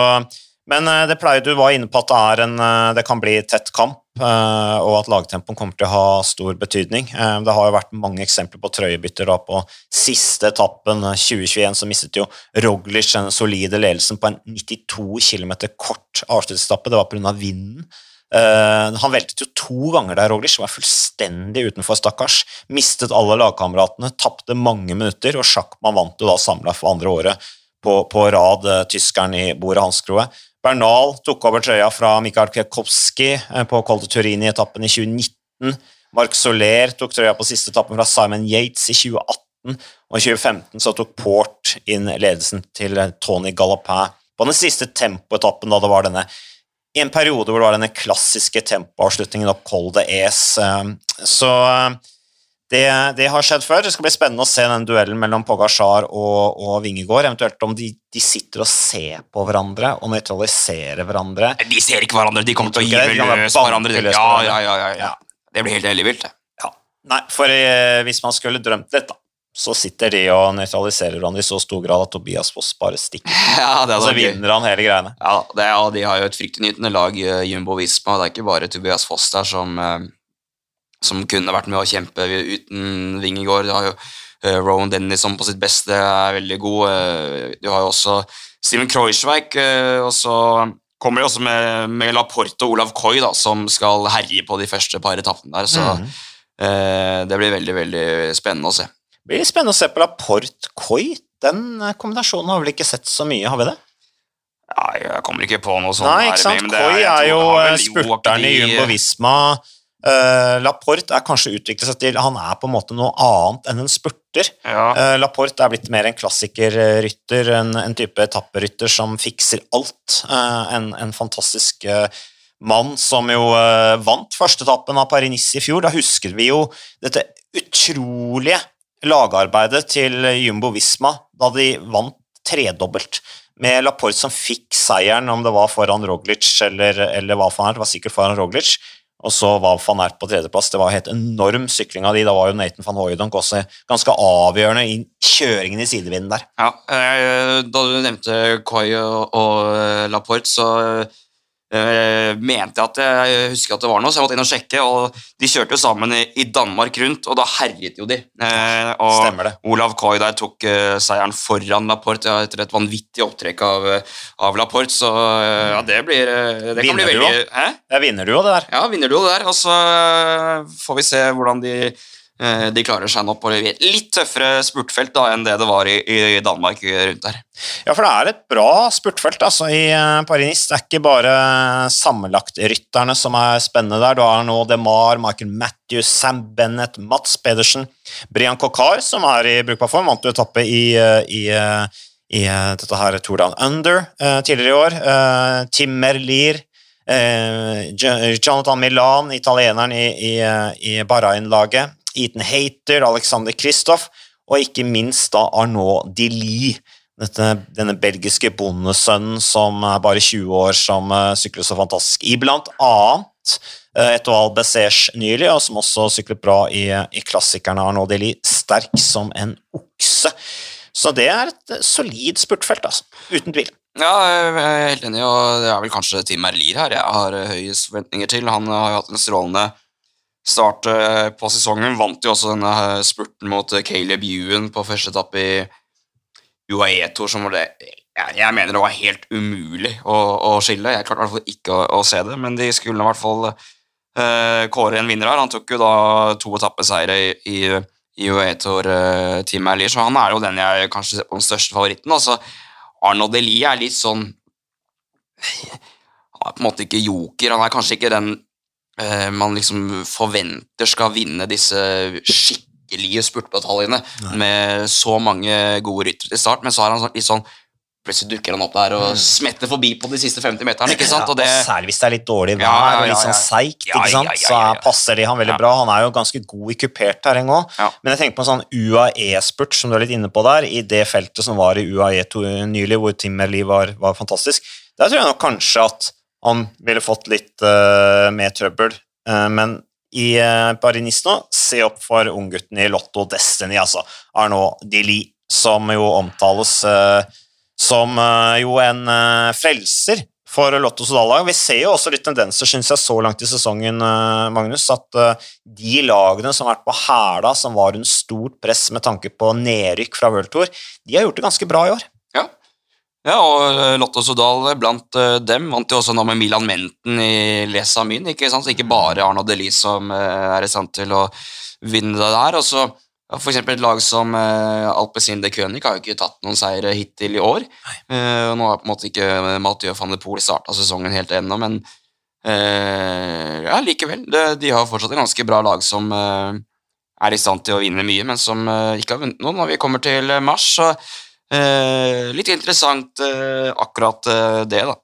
men det pleier du var inne på at det, en, det kan bli tett kamp. Eh, og at lagtempoen kommer til å ha stor betydning. Eh, det har jo vært mange eksempler på trøyebytter da på siste etappen, 2021, eh, så mistet jo Roglic den solide ledelsen på en 92 km kort avslutningsetappe. Det var pga. vinden. han veltet jo to ganger der, Roglic, var fullstendig utenfor, stakkars. Mistet alle lagkameratene, tapte mange minutter, og Sjakkmann vant jo da samla for andre året på, på rad, tyskeren i bordet Hanskroe. Bernal tok over trøya fra Mikael Kekowski eh, på Col de Turin i etappen i 2019. Marc Soler tok trøya på siste etappen fra Simon Yates i 2018. Og i 2015 så tok Port inn ledelsen til Tony Gallopin på den siste tempoetappen, da det var denne i en periode hvor det var denne klassiske tempoavslutningen opp Col de Es. Eh, så eh, det, det, har skjedd før. Det skal bli spennende å se den duellen mellom Pogasjar og, og Vingegård. Eventuelt om de, de, sitter og ser på hverandre og nøytraliserer hverandre. De ser ikke hverandre, de kommer til å gi løs hverandre. Ja, ja, ja, ja, Det blir helt ellevilt, det. Nei, for eh, hvis man skulle drømt litt, da, så sitter de og nøytraliserer hverandre i så stor grad at Tobias Foss bare stikker. <laughs> Ja, det Og så vinner han hele greiene. Ja, det, ja, de har jo et fryktinngytende lag, eh, Jumbo Visma. Det er ikke bare Tobias Foss der som, eh, som kunne vært med å kjempe uten Vingegård. Du har jo uh, Rowan Dennison på sitt beste, er veldig god. Uh, du har jo også Steven Kreuzweig, uh, og så kommer de også med, med Laporte og Olav Koi, da, som skal herje på de første par etappene der. Så mm. det blir veldig, veldig spennende å se. Det blir spennende å se på Laporte Coy. Den kombinasjonen har vi vel ikke sett så mye, har vi det? Nei, jeg kommer ikke på noe sånt. Nei, ikke sant. men det Coy er tror jo spurteren i Jumbo Visma. Eh, Laporte er kanskje utviklet seg til Han er på en måte noe annet enn en spurter. Ja. Uh, Laporte er blitt mer en klassikerrytter, en, en type etapperytter som fikser alt. Uh, en, en fantastisk mann som jo vant førsteetappen av Paris-Nice i fjor. Da husker vi jo dette utrolige lagarbeidet til Jumbo Visma da de vant tredobbelt. Med Laporte som fikk seieren, om det var foran Roglic eller, eller hva for det var sikkert foran Roglic. Og så var van Ert på tredjeplass. Det var helt enorm sykling av de. Da var jo Nathan van Hooydonk også ganske avgjørende i kjøringen i sidevinden der. Ja, eh, da du nevnte Koi og, eh, Laporte, så eh, mente at jeg husker at det var noe, så jeg måtte inn og sjekke. og De kjørte jo sammen i, i Danmark rundt, og da herjet jo de. Uh, og Stemmer det. Olav Koi der tok uh, seieren foran Laporte ja, etter et vanvittig opptrekk av, av Laporte, så ja, det blir Det kan bli du veldig Ja, vinner du jo det der. Ja, vinner du det der, og så får vi se hvordan de, de klarer seg nå på et litt tøffere spurtfelt da, enn det det var i, i Danmark eh, rundt der. Ja, for det er et bra spurtfelt altså, i eh, Paris-Nice. Det er ikke bare sammenlagtrytterne som er spennende der. Du har nå DeMar, Michael Matthews, Sam Bennett, Mats Pedersen, Brian Kokar, som er i brukbar form, vant etappe i, eh, i, eh, i eh, dette her Tour Down Under eh, tidligere i år. Eh, Tim Merlier, eh, Jonathan Milan, italieneren i, i, eh, i Bahrain-laget, Ethan Hater, Alexander Kristoff, og ikke minst da Arnaud dette, denne belgiske bondesønnen som er bare 20 år, som uh, sykler så fantastisk. I blant annet uh, Etoile Bessèche nylig, og som også syklet bra i, i klassikerne Arnaud Deli. Sterk som en okse. Så det er et eh, solid spurtfelt, altså. Uten tvil. Ja, jeg er helt enig, og det er vel kanskje Tim Merlier her jeg har eh, høyest forventninger til. Han har jo hatt en strålende start eh, på sesongen. Vant jo også denne eh, spurten mot eh, Caleb Ewan på første etappe i UAE-tour, som var det jeg, mener det var helt umulig å, å skille. Jeg klarte i hvert fall ikke å, å se det, men de skulle i hvert fall eh, kåre en vinner her. Han tok jo da to etappeseire i, i, i UAE-tour, uh, Team Merlier, så han er jo den jeg kanskje ser på den største favoritten. Altså, Arnold Elie er litt sånn Han er på en måte ikke joker. Han er kanskje ikke den eh, man liksom forventer skal vinne disse skikkelige spurtbataljene med så mange gode ryttere til start, men så har han sånn, litt sånn Plutselig dukker han opp der og smetter forbi på de siste 50 meterne. ikke sant? Ja, Og det, og særlig hvis det er litt dårlig vær Ja, ja, og litt sånn ja. seigt, Ja, ikke sant? ja, ja, så ja, ja. passer de han veldig Ja. bra. Han er jo ganske god i kupert terreng òg. Ja. Men jeg tenker på en sånn UAE-spurt som du er litt inne på der, i det feltet som var i UAE nylig, hvor Timmerli var, var fantastisk. Der tror jeg nok kanskje at han ville fått litt uh, mer trøbbel. Uh, men i uh, Paris nå, se opp for unggutten i Lotto Destiny, altså Arnaud Dili, som jo omtales eh, som eh, jo en eh, frelser for Lotto Sodal-lag. Vi ser jo også litt tendenser, syns jeg, så langt i sesongen, eh, Magnus, at eh, de lagene som har vært på hæla, som var under stort press med tanke på nedrykk fra World Tour, de har gjort det ganske bra i år. Ja. og eh, Lotto Sodal blant eh, dem vant jo også nå med Milan Menten i Les Amin. Ikke sant? Så ikke bare Arnaud Delis som eh, er i stand til å vinne det der. Og så for eksempel et lag som uh, Alpecin de König har jo ikke tatt noen seire hittil i år. Og nå har på en måte ikke Mathieu van de Poel starta sesongen helt ennå, men uh, ja, likevel. De, de har fortsatt et ganske bra lag som uh, er i stand til å vinne mye, men som ikke har vunnet noe når vi kommer til mars. Så litt interessant eh, akkurat eh, det, da.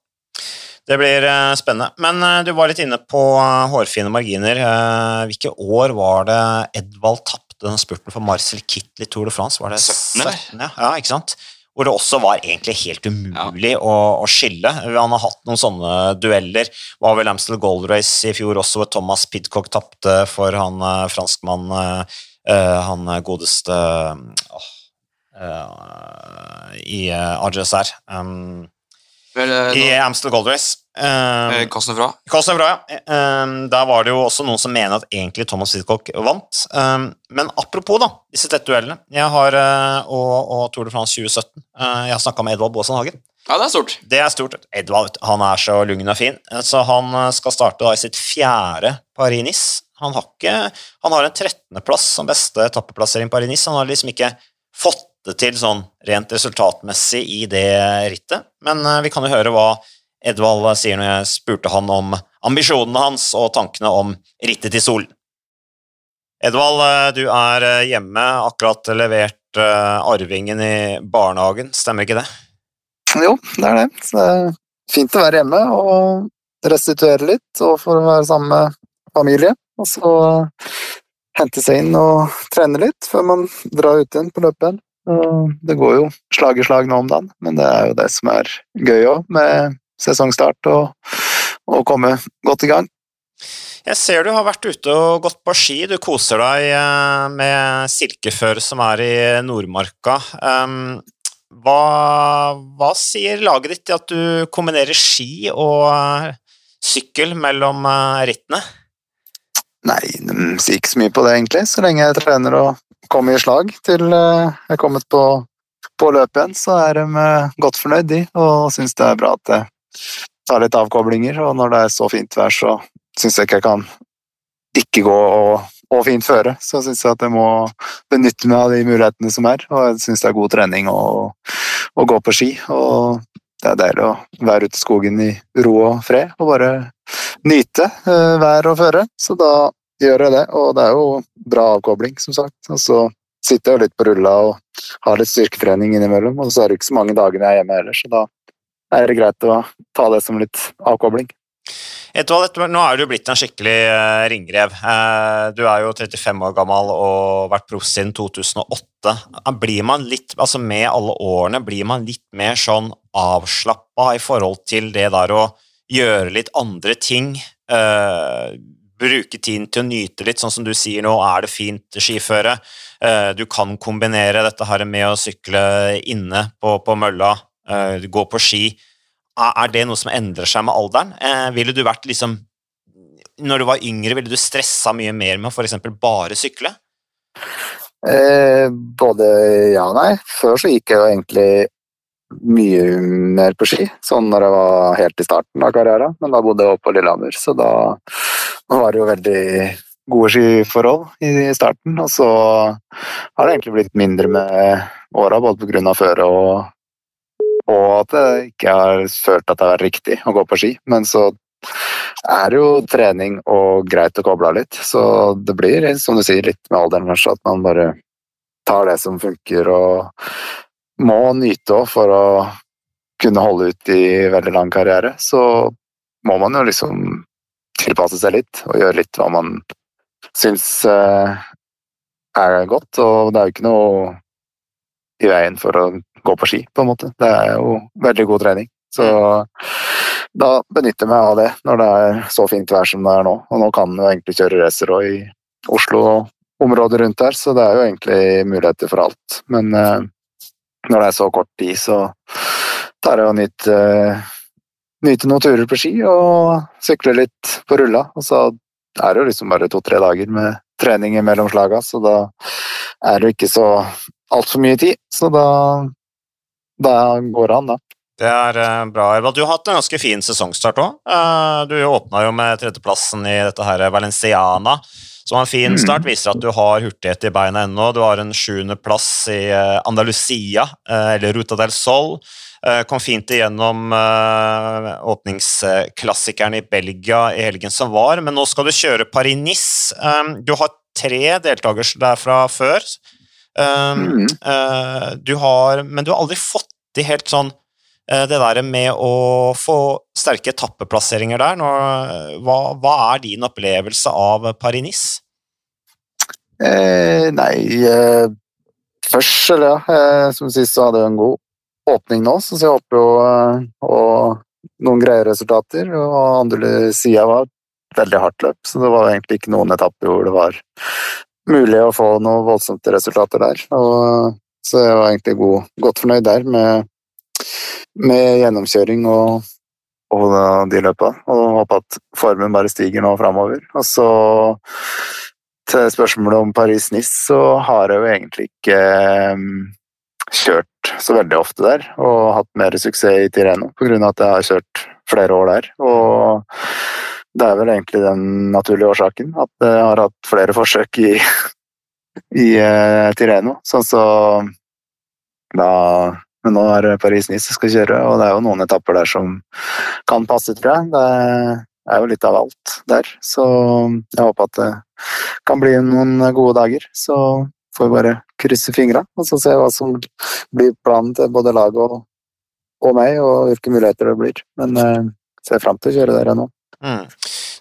Det blir eh, spennende. Men eh, du var litt inne på eh, hårfine marginer. Eh, hvilke år var det Edvald tapte den spurten for Marcel Kittel i Tour de France? Var det 17, 17, ja. ja, ikke sant? hvor det også var egentlig helt umulig å, å, skille. Han har hatt noen sånne dueller. Var vel Amstel Gold Race i fjor også, hvor Thomas Pidcock tapte for han franskmann uh, Han godeste uh, i uh, RGSR. Um, Vel, I Amstel Gold Race. Um, Cosnefra. Cosnefra, ja. Um, der var det jo også noen som mener at egentlig Thomas Hitchcock vant. Um, men apropos da, disse tettduellene jeg har, uh, og, og, Tour de France 2017 uh, Jeg har snakka med Edvald Baasen Hagen. Ja, Det er stort. Det er stort. Edvald han er så lugn og fin. Så han uh, skal starte da i sitt fjerde Paris-Nice. Han, han, har en 13.-plass som beste etappeplassering Paris-Nice. Han har liksom ikke fått det til sånn rent resultatmessig i det rittet. Men vi kan jo høre hva Edvald sier når jeg spurte han om ambisjonene hans og tankene om rittet til solen. Edvald, eh, du er eh, hjemme, akkurat levert eh, arvingen i barnehagen, stemmer ikke det? Jo, det er det. Så det er fint å være hjemme og restituere litt, og å være sammen med familie. Og så hente seg inn og trene litt før man drar ut igjen på løpet. Det går jo slag i slag nå om dagen, men det er jo det som er gøy òg, med sesongstart og, å komme godt i gang. Jeg ser du har vært ute og gått på ski. Du koser deg eh, med silkeføre som er i Nordmarka. Hva, hva sier laget ditt til at du kombinerer ski og eh, sykkel mellom eh, rittene? Nei, de sier ikke så mye på det, egentlig. Så lenge jeg trener og kommer i slag til jeg er kommet på, på løpet igjen, så er de godt fornøyd, de, og syns det er bra at jeg tar litt avkoblinger. Og når det er så fint vær, så syns jeg ikke jeg kan ikke gå og, og fint føre. Så syns jeg at jeg må benytte meg av de mulighetene som er. Og jeg syns det er god trening å, gå på ski. Og det er deilig å være ute i skogen i ro og fred og bare nyte uh, vær og føre. Så da gjør jeg det. Og det er jo bra avkobling, som sagt. Og så sitter jeg litt på rulla og har litt styrketrening innimellom. Og så er det ikke så mange dagene jeg er hjemme heller, så da er det greit å ta det som litt avkobling. Edvald, nå er du blitt en skikkelig uh, ringrev. Uh, du er jo 35 år gammel og vært proff siden 2008. Blir man litt, altså Med alle årene, blir man litt mer sånn avslappa i forhold til det der å gjøre litt andre ting? Uh, bruke tiden til å nyte litt, sånn som du sier nå, er det fint skiføre. Du kan kombinere dette her med å sykle inne på, på mølla uh, gå på ski. Er det noe som endrer seg med alderen? Uh, ville du vært liksom Når du var yngre, ville du stressa mye mer med å f.eks. bare sykle? Eh, både ja og nei. Før så gikk jeg jo egentlig mye mer på ski, sånn når jeg var helt i starten av karrieren. Men da bodde jeg oppe på Lillehammer, så da var det jo veldig gode skiforhold i starten. Og så har det egentlig blitt mindre med åra, både pga. føret og og at jeg ikke har følt at det har vært riktig å gå på ski. Men så er det jo trening og greit å koble av litt. Så det blir, som du sier, litt med alderen kanskje, at man bare tar det som funker og må nyte òg for å kunne holde ut i veldig lang karriere. Så må man jo liksom tilpasse seg litt og gjøre litt hva man syns eh, er godt. Og det er jo ikke noe i veien for å gå på ski, på en måte. Det er jo veldig god trening. Så da benytter jeg meg av det når det er så fint vær som det er nå. Og nå kan jeg egentlig kjøre racer òg i Oslo og området rundt der, så det er jo egentlig muligheter for alt. Men eh, når det er så kort tid, så tar jeg og nyter, eh, nyter noen turer på ski og sykler litt på rulla. Og så er det jo liksom bare to-tre dager med trening mellom slaga, så da er det ikke så altfor mye tid. Så da da går det an, da. Det er bra, bra. Du har hatt en ganske fin sesongstart òg. Eh, du åpna jo med tredjeplassen i dette her Valenciana, som var en fin mm. start. Viser at du har hurtighet i beina ennå. Du har en sjuendeplass i uh, Andalusia, eller Ruta del Sol. Kom fint igjennom åpningsklassikeren i Belgia i helgen som var, men nå skal du kjøre Paris-Nice. Du har tre deltakere der fra før. Mm. Du har, men du har aldri fått til helt sånn eh, det der med å få sterke etappeplasseringer der, hva, hva, er din opplevelse av Paris-Nice? Eh, nei eh, Først, eller ja, eh, som sist så hadde jeg en god åpning nå, så jeg håper jo eh, og noen greie resultater. Og andre sida var veldig hardt løp, så det var egentlig ikke noen etapper hvor det var mulig å få noen voldsomme resultater der. Og, så jeg var egentlig god, godt fornøyd der med, med gjennomkjøring og, og de løpa. Og håper at formen bare stiger nå framover. Og så til spørsmålet om Paris-Nice, så har jeg jo egentlig ikke um, kjørt så veldig ofte der, og hatt mer suksess i Tireno pga. at jeg har kjørt flere år der. Og det er vel egentlig den naturlige årsaken, at jeg har hatt flere forsøk i, <laughs> i uh, Tireno. Sånn så da Men nå er Paris-Nice som skal kjøre, og det er jo noen etapper der som kan passe, tror jeg. Det er jo litt av alt der, så jeg håper at det kan bli noen gode dager. Så får vi bare krysse fingra og så se hva som blir planen til både laget og, og, meg, og hvilke muligheter det blir. Men uh, ser fram til å kjøre der ennå. Mm.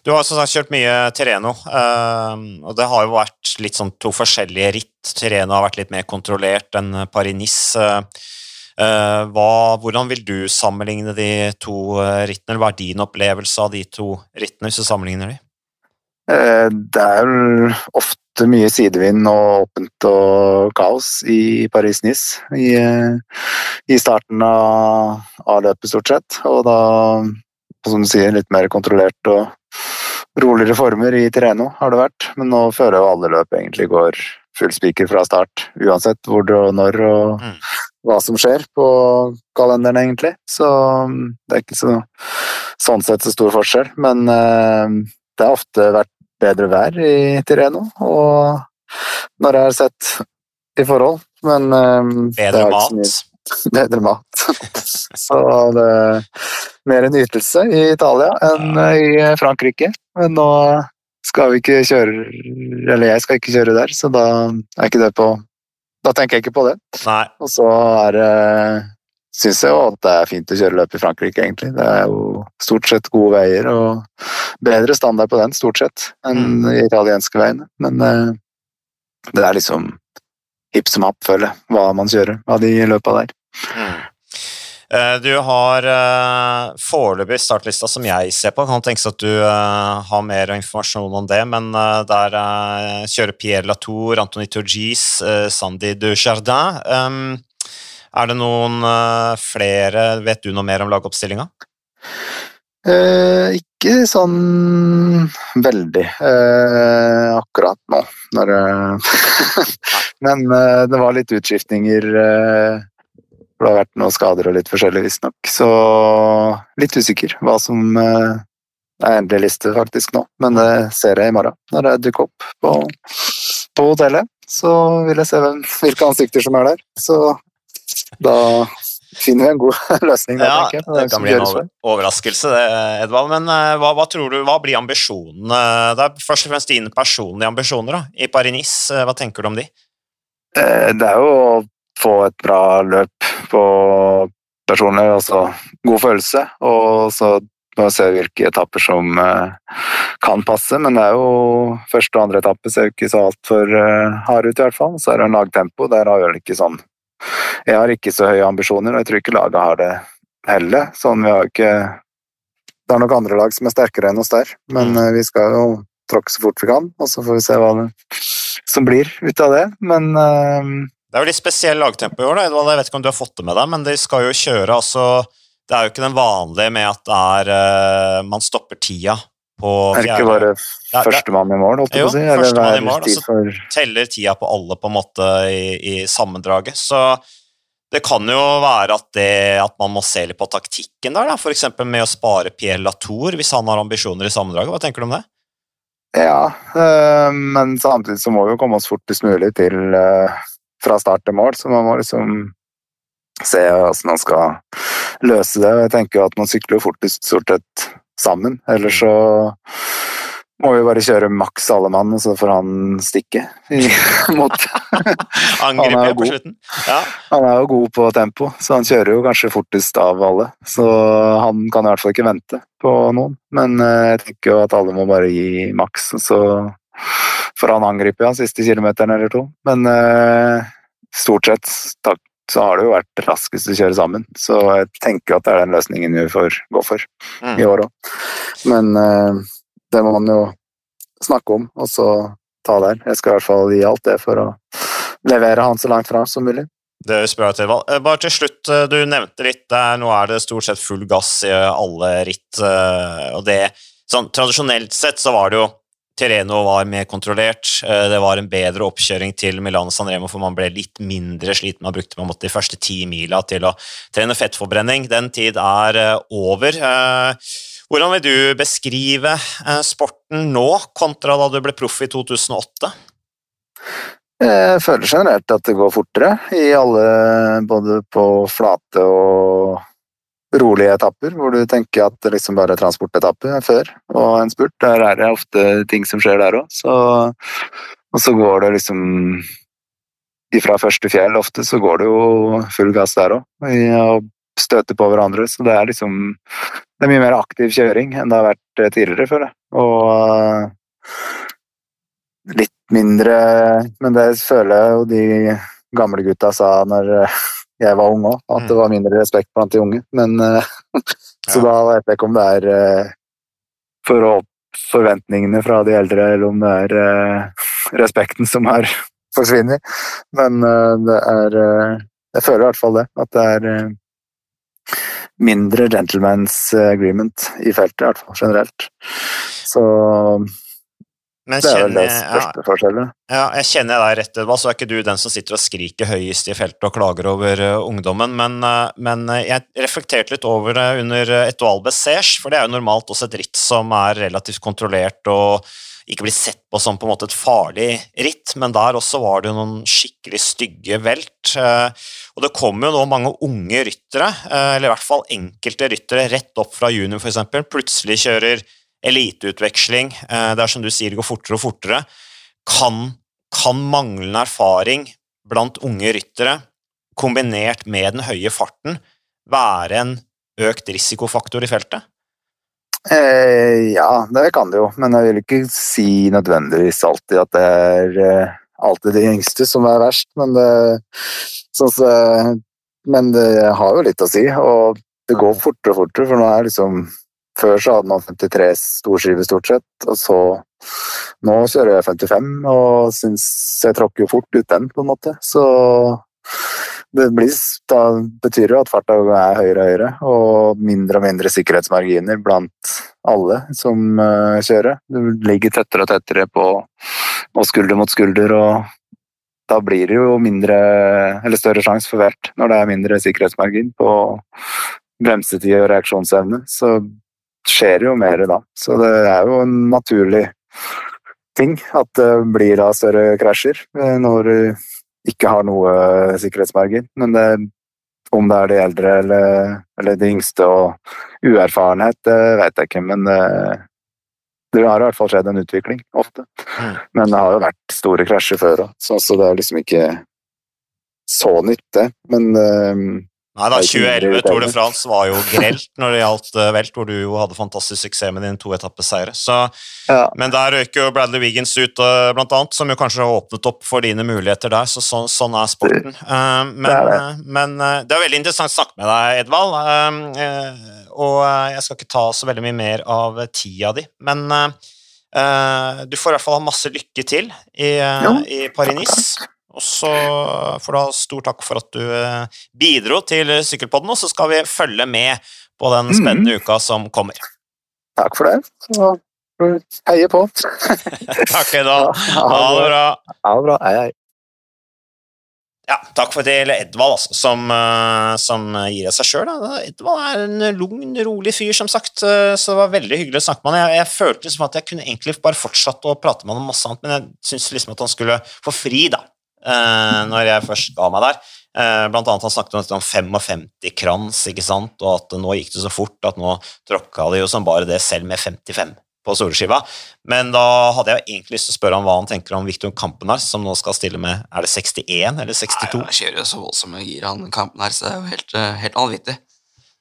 Du har sagt kjørt mye Terreno, uh, og det har jo vært litt sånn to forskjellige ritt. Terreno har vært litt mer kontrollert enn Paris-Nice. Uh, hvordan vil du sammenligne de to rittene, eller hva er din opplevelse av de to rittene, hvis du sammenligner de? Det er ofte mye sidevind og åpent og kaos i Paris-Nice i, i, starten av, av, løpet, stort sett. Og da, som du sier, litt mer kontrollert og roligere former i Tireno har det vært. Men nå føler jo alle løp egentlig går full spiker fra start, uansett hvor og når og mm. Hva som skjer på kalenderen, egentlig. Så det er ikke så, sånn sett så stor forskjell. Men uh, det har ofte vært bedre vær i Tireno, og når jeg har sett i forhold, men um, <laughs> Bedre mat? Bedre <laughs> mat. Så det er mer en ytelse i Italia enn i Frankrike. Men nå skal vi ikke kjøre Eller jeg skal ikke kjøre der, så da er ikke det på Da tenker jeg ikke på det. Nei. Og så er det syns jeg jo at det er fint å kjøre løp i Frankrike, egentlig. Det er jo stort sett gode veier og bedre standard på den, stort sett, enn de mm. italienske veiene. Men uh, det er liksom hipp som happ, føler jeg, hva man kjører av de løpa der. Mm. Eh, du har uh, foreløpig startlista som jeg ser på. Kan tenkes at du uh, har mer informasjon om det, men der kjører Pierre Latour, Antony Turgis, Sandy Dujardin. Er det noen flere Vet du noe mer om lagoppstillinga? Eh, ikke sånn veldig eh, akkurat nå. Når, <laughs> Men eh, det var litt utskiftninger. Eh, det har vært noen skader og litt forskjellig, visstnok. Så litt usikker hva som eh, er endelig liste faktisk nå. Men det ser jeg i morgen når jeg dukker opp på, på hotellet. Så vil jeg se hvem, hvilke ansikter som er der. Så da finner vi en god <laughs> løsning. Da, ja, det, kan bli en over, overraskelse, det, Edvald. Men uh, hva, hva, tror du, hva blir ambisjonene? Det er først og fremst dine personlige ambisjoner da, i Paris-Nice. Uh, hva tenker du om de? Det er jo å få et bra løp på personlig, altså god følelse. Og så må vi se hvilke etapper som kan passe, men det er jo første og andre etappe ser jo ikke så altfor uh, hard ut, i hvert fall. Så er det en lagtempo. Der har vi ikke sånn jeg har ikke så høye ambisjoner, og jeg tror ikke laget har det heller. Sånn, vi har ikke Det er nok andre lag som er sterkere enn oss der, men mm. vi skal jo tråkke så fort vi kan, og så får vi se hva det som blir ut av det. Men Det er jo litt spesiell lagtempo i år, da. Jeg vet ikke om du har fått det med deg, men de skal jo kjøre altså Det er jo ikke den vanlige med at det er uh, man stopper tida på Er det ikke bare førstemann i mål, holdt jeg på å si? Jo, førstemann i mål, og så for... teller tida på alle på en måte i, i, sammendraget. Så det kan jo være at, det, at man må se litt på taktikken der, da. f.eks. med å spare Pierre Latour hvis han har ambisjoner i sammendraget. Hva tenker du om det? Ja, øh, men samtidig så må vi jo komme oss fortest mulig til øh, fra start til mål, så man må liksom se hvordan man skal løse det. Jeg tenker jo at man sykler jo fortest stort sett sammen. Eller så må vi bare kjøre maks alle mann, og så får han stikke. <laughs> mot <laughs> Angripe på slutten? Ja. Han er jo god på tempo, så han kjører jo kanskje fortest av alle. Så han kan i hvert fall ikke vente på noen. Men eh, jeg tenker jo at alle må bare gi maks, så får han angripe ja, siste kilometeren eller to. Men eh, stort sett takk så har det jo vært raskest å kjøre sammen. Så jeg tenker at det er den løsningen vi får gå for Mm. i år òg. Men eh, det må man jo snakke om, og så ta der. Jeg skal i hvert fall gi alt det for å levere han så langt fra som mulig. Det høres bra ut, Edvald. Eh, Bare til slutt, eh, du nevnte litt der, nå er det stort sett full gass i alle ritt, eh, og det sånn, Tradisjonelt sett så var det jo Tireno var mer kontrollert, eh, det var en bedre oppkjøring til Milano Sanremo, for man ble litt mindre sliten. Man brukte måte de første ti mila til å trene fettforbrenning. Den tid er eh, over. Eh, Hvordan vil du beskrive sporten nå, kontra da du ble proff i 2008? Jeg føler generelt at det går fortere i alle, både på flate og rolige etapper, hvor du tenker at det liksom bare er transportetappe før og en spurt. Der er det ofte ting som skjer der òg. Og så går det liksom Ifra første fjell ofte så går det jo full gass der òg, støter på hverandre. Så det er liksom Det er mye mer aktiv kjøring enn det har vært eh, tidligere, føler jeg. Og litt mindre Men det føler jeg jo de gamle gutta sa når eh, jeg var ung òg, at det var mindre respekt blant de unge. Men eh, <laughs> Så Ja. da vet jeg ikke om det er eh, for å forventningene fra de eldre, eller om det er eh, respekten som har <laughs> forsvunnet. Men eh, det er eh, Jeg føler i hvert fall det. At det er mindre gentleman's agreement i feltet, i hvert fall generelt. Så Men det er vel det største ja, forskjellen. Ja, jeg kjenner deg rett, Edvald, så er ikke du den som sitter og skriker høyest i feltet og klager over uh, ungdommen, men, uh, men eh, jeg reflekterte litt over det under Etoile Bessège, for det er jo normalt også et ritt som er relativt kontrollert og ikke blir sett på som på en måte et farlig ritt, men der også var det noen skikkelig stygge velt. Og det kommer jo nå mange unge ryttere, eller i hvert fall enkelte ryttere, rett opp fra junior f.eks., plutselig kjører eliteutveksling. eh, Det er som du sier, det går fortere og fortere. Kan, kan manglende erfaring blant unge ryttere, kombinert med den høye farten, være en økt risikofaktor i feltet? Eh, ja, det kan det jo, men jeg vil ikke si nødvendigvis alltid at det er eh, alltid de yngste som er verst, men det, sånn så, men det har jo litt å si, og det går fortere og fortere, for nå er liksom Før så hadde man 53 storskiver stort sett, og så Nå kjører jeg 55, og syns jeg tråkker jo fort ut den, på en måte. Så det blir, da betyr jo at farta er høyere og høyere, og mindre og mindre sikkerhetsmarginer blant alle som eh, kjører. Du ligger tettere og tettere på og skulder mot skulder, og da blir det jo mindre, eller større sjanse for hvert når det er mindre sikkerhetsmargin på bremsetid og reaksjonsevne. Så skjer jo mer da. Så det er jo en naturlig ting at det blir da større krasjer eh, når du ikke har noe sikkerhetsmargin. Men det, om det er de eldre eller, eller de yngste og uerfarenhet, det vet jeg ikke. Men det, det har i hvert fall skjedd en utvikling, ofte. Mm. Men det har jo vært store krasjer før òg, så, det er liksom ikke så nytt, det. Men eh, Nei da, Det er ikke 2011 mindre Tour de. France var jo grelt når det gjaldt eh, velt, hvor du jo hadde fantastisk suksess med dine toetappeseiere. ja. Men der røyk jo Bradley Wiggins ut, eh, blant annet, som jo kanskje har åpnet opp for dine muligheter der. så Sånn, sånn er sporten. Eh, men, det er det. men det er veldig interessant å snakke med deg, Edvald. og jeg skal ikke ta så veldig mye mer av tida di, men du får i hvert fall ha masse lykke til i, eh, i Paris-Nice. Og så får du ha stor takk for at du eh, bidro til Sykkelpodden, og så skal vi følge med på den Mhm. spennende uka som kommer. Takk for det. Så heier på. <laughs> Takk, Edvald. Ha det bra. Ha det bra. Hei, hei. Ja, takk for til Edvald, altså, som, eh, som gir av seg sjøl. Edvald er en lugn, rolig fyr, som sagt, eh, så det var veldig hyggelig å snakke med han. Jeg, jeg følte liksom at jeg kunne egentlig bare fortsatt å prate med han om masse annet, men jeg syntes liksom at han skulle få fri, da, eh, når jeg først ga meg der. Eh, Blant annet han snakket om 55 krans, ikke sant, og at nå gikk det så fort at nå tråkka de jo som bare det selv med 55 på solskiva. Men da hadde jeg egentlig lyst til å spørre ham hva han tenker om Viktor Kampenar, som nå skal stille med Er det 61 eller 62? Nei, Han kjører jo så voldsomme gir, han Kampenars det er jo helt, eh, helt vanvittig.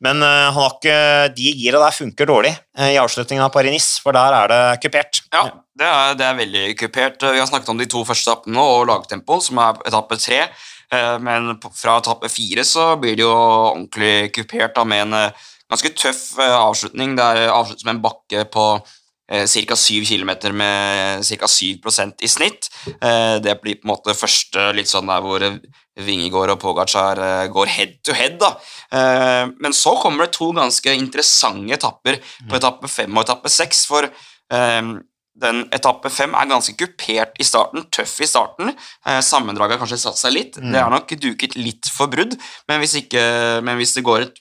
Men uh, han har ikke, de gira der funker dårlig uh, i avslutningen av Paris-Nice, for der er det kupert. Ja, det er, det er veldig kupert. Vi har snakket om de to første etappene og lagtempo, som er etappe tre. Uh, men fra etappe fire så blir det jo ordentlig kupert da, med en ganske tøff avslutning. Det er avsluttet med en bakke på ca. 7 km med ca. 7% i snitt. Det blir på en måte første litt sånn der hvor Vingegård og Pogacar eh, går head to head. da. Eh, men så kommer det to ganske interessante etapper på etappe fem og etappe seks. For eh, den etappe fem er ganske kupert i starten, tøff i starten. Sammendraget har kanskje satt seg litt. Det er nok duket litt for brudd, men hvis, ikke, men hvis det går et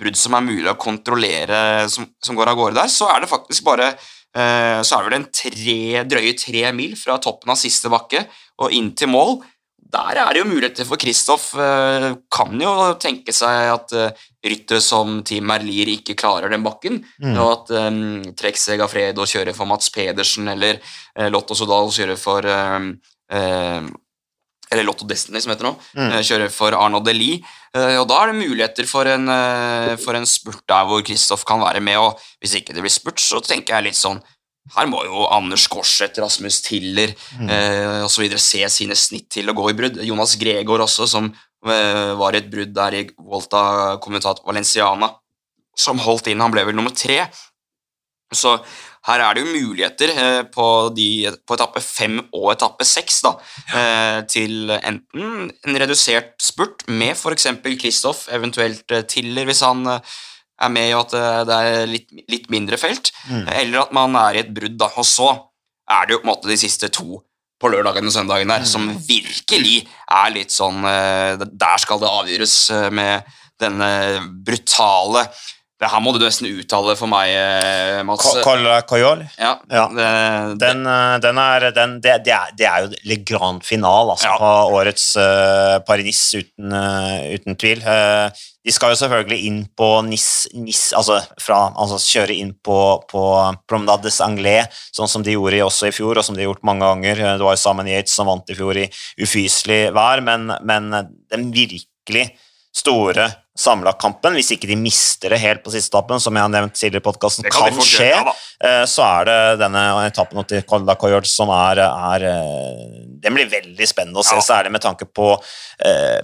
brudd som er mulig å kontrollere, som, som går av gårde der, så er det faktisk bare så er det vel en tre, drøye tre mil fra toppen av siste bakke og inn til mål. Der er det jo muligheter for Kristoff. Eh, kan jo tenke seg at eh, ryttere som Team Merlier ikke klarer den bakken, Mm. og at eh, Trexie Gafredo kjører for Mats Pedersen, eller uh, Lotto Sodal kjører for um, uh, eller Lotto Destiny, som heter nå, Mm. kjører for Arnaud Deli. Eh, og da er det muligheter for en, for en spurt der hvor Kristoff kan være med, og hvis ikke det blir spurt, så tenker jeg litt sånn her må jo Anders Korseth, Rasmus Tiller eh, osv. se sine snitt til å gå i brudd. Jonas Gregor også, som eh, var i et brudd der i Volta Kommentat Valenciana, som holdt inn. Han ble vel nummer tre. Så her er det jo muligheter eh, på, de, på etappe fem og etappe seks da, eh, til enten en redusert spurt med f.eks. Kristoff, eventuelt Tiller hvis han er med i at eh, det er litt, litt mindre felt, Mm. eller at man er i et brudd. da, Og så er det jo på en måte de siste to på lørdagen og søndagen der, som virkelig er litt sånn eh, Der skal det avgjøres eh, med denne brutale det her må du nesten uttale for meg, eh, Mats. Coyol. Ja, Ja. Det, Den, eh, den er, den, det, det, er, det er jo Le Grand Finale altså, Ja. på årets uh, Paris-Nice, uten, uh, uten tvil. Uh, de skal jo selvfølgelig inn på NIS, NIS altså, fra, altså kjøre inn på, på Promenades Anglais, sånn som de gjorde også i fjor, og som de har gjort mange ganger. Eh, Det var jo Simon Yates som vant i fjor i ufyselig vær, men, men den virkelig store samla-kampen, hvis ikke de mister det helt på siste etappen, som jeg har nevnt tidligere i podkasten, kan kan skje. gjøre, ja. Eh, så er det denne etappen til Colda d'Acoyol som er, er eh, Den blir veldig spennende å se, Ja. særlig med tanke på eh,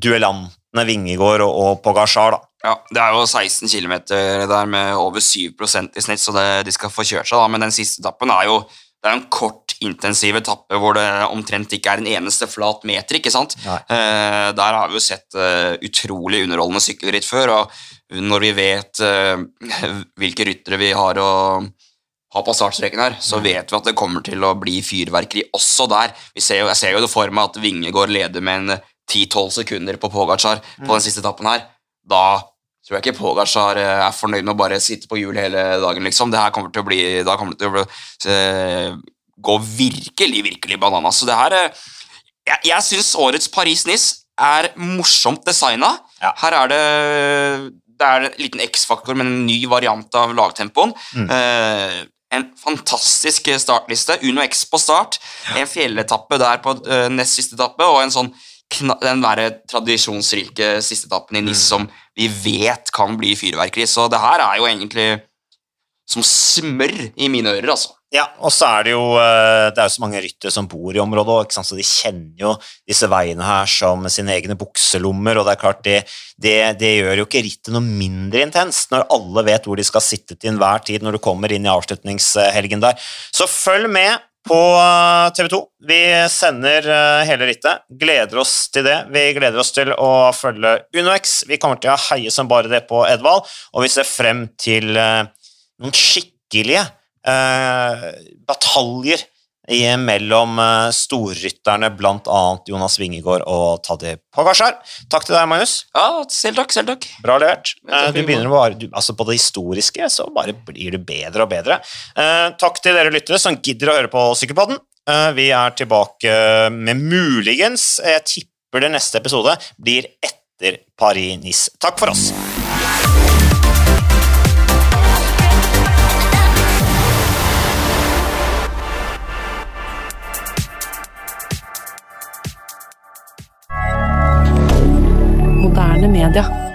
duellantene Vingegård og, og Pogacar. Da. Ja, Det er jo 16 km der med over 7% i snitt, så det, de skal få kjørt seg. da, Men den siste etappen er jo det er en kort, intensiv etappe hvor det omtrent ikke er en eneste flat meter. ikke sant? Eh, der har vi jo sett eh, utrolig underholdende sykkelritt før, og når vi vet eh, hvilke ryttere vi har å ha på startstreken her, så vet vi at det kommer til å bli fyrverkeri også der. Vi ser jo, jeg ser jo det for meg at Vingegård leder med en 10-12 sekunder på Pogacar på den siste etappen her. Da tror jeg ikke Pogacar eh, er fornøyd med å bare sitte på hjul hele dagen, liksom. Det her kommer til å bli Da kommer det til å bli, eh, gå virkelig, virkelig bananas. Så det her eh, Jeg, jeg syns årets Paris-Nice er morsomt designa. Ja. Her er det det er en liten X-faktor med en ny variant av lagtempoen. Mm. Eh, en fantastisk startliste. Uno X på start. En fjelletappe der på eh, nest siste etappe, og en sånn den der tradisjonsrike siste etappen i NIS som vi vet kan bli fyrverkeri. Så det her er jo egentlig som smør i mine ører, altså. Ja, og så er det jo eh, Det er så mange ryttere som bor i området òg, så de kjenner jo disse veiene her som sine egne bukselommer, og det er klart det, det, det gjør jo ikke rittet noe mindre intenst når alle vet hvor de skal sitte til enhver tid når du kommer inn i avslutningshelgen der. Så følg med på TV 2. Vi sender eh, hele rittet. Gleder oss til det. Vi gleder oss til å følge UnoX. Vi kommer til å heie som bare det på Edvald, og vi ser frem til eh, noen skikkelige eh, bataljer mellom eh, storrytterne, bl.a. Jonas Vingegård og Taddy Pogasjar. Takk til deg, Magnus. Ja, selv takk, selv takk. Bra levert. Eh, Du det. begynner bare, du, altså På det historiske så bare blir du bedre og bedre. Eh, takk til dere lyttere som gidder å høre på Sykkelpodden. Eh, vi er tilbake med muligens Jeg tipper det neste episode blir etter Paris-Nice. Takk for oss. Moderne media.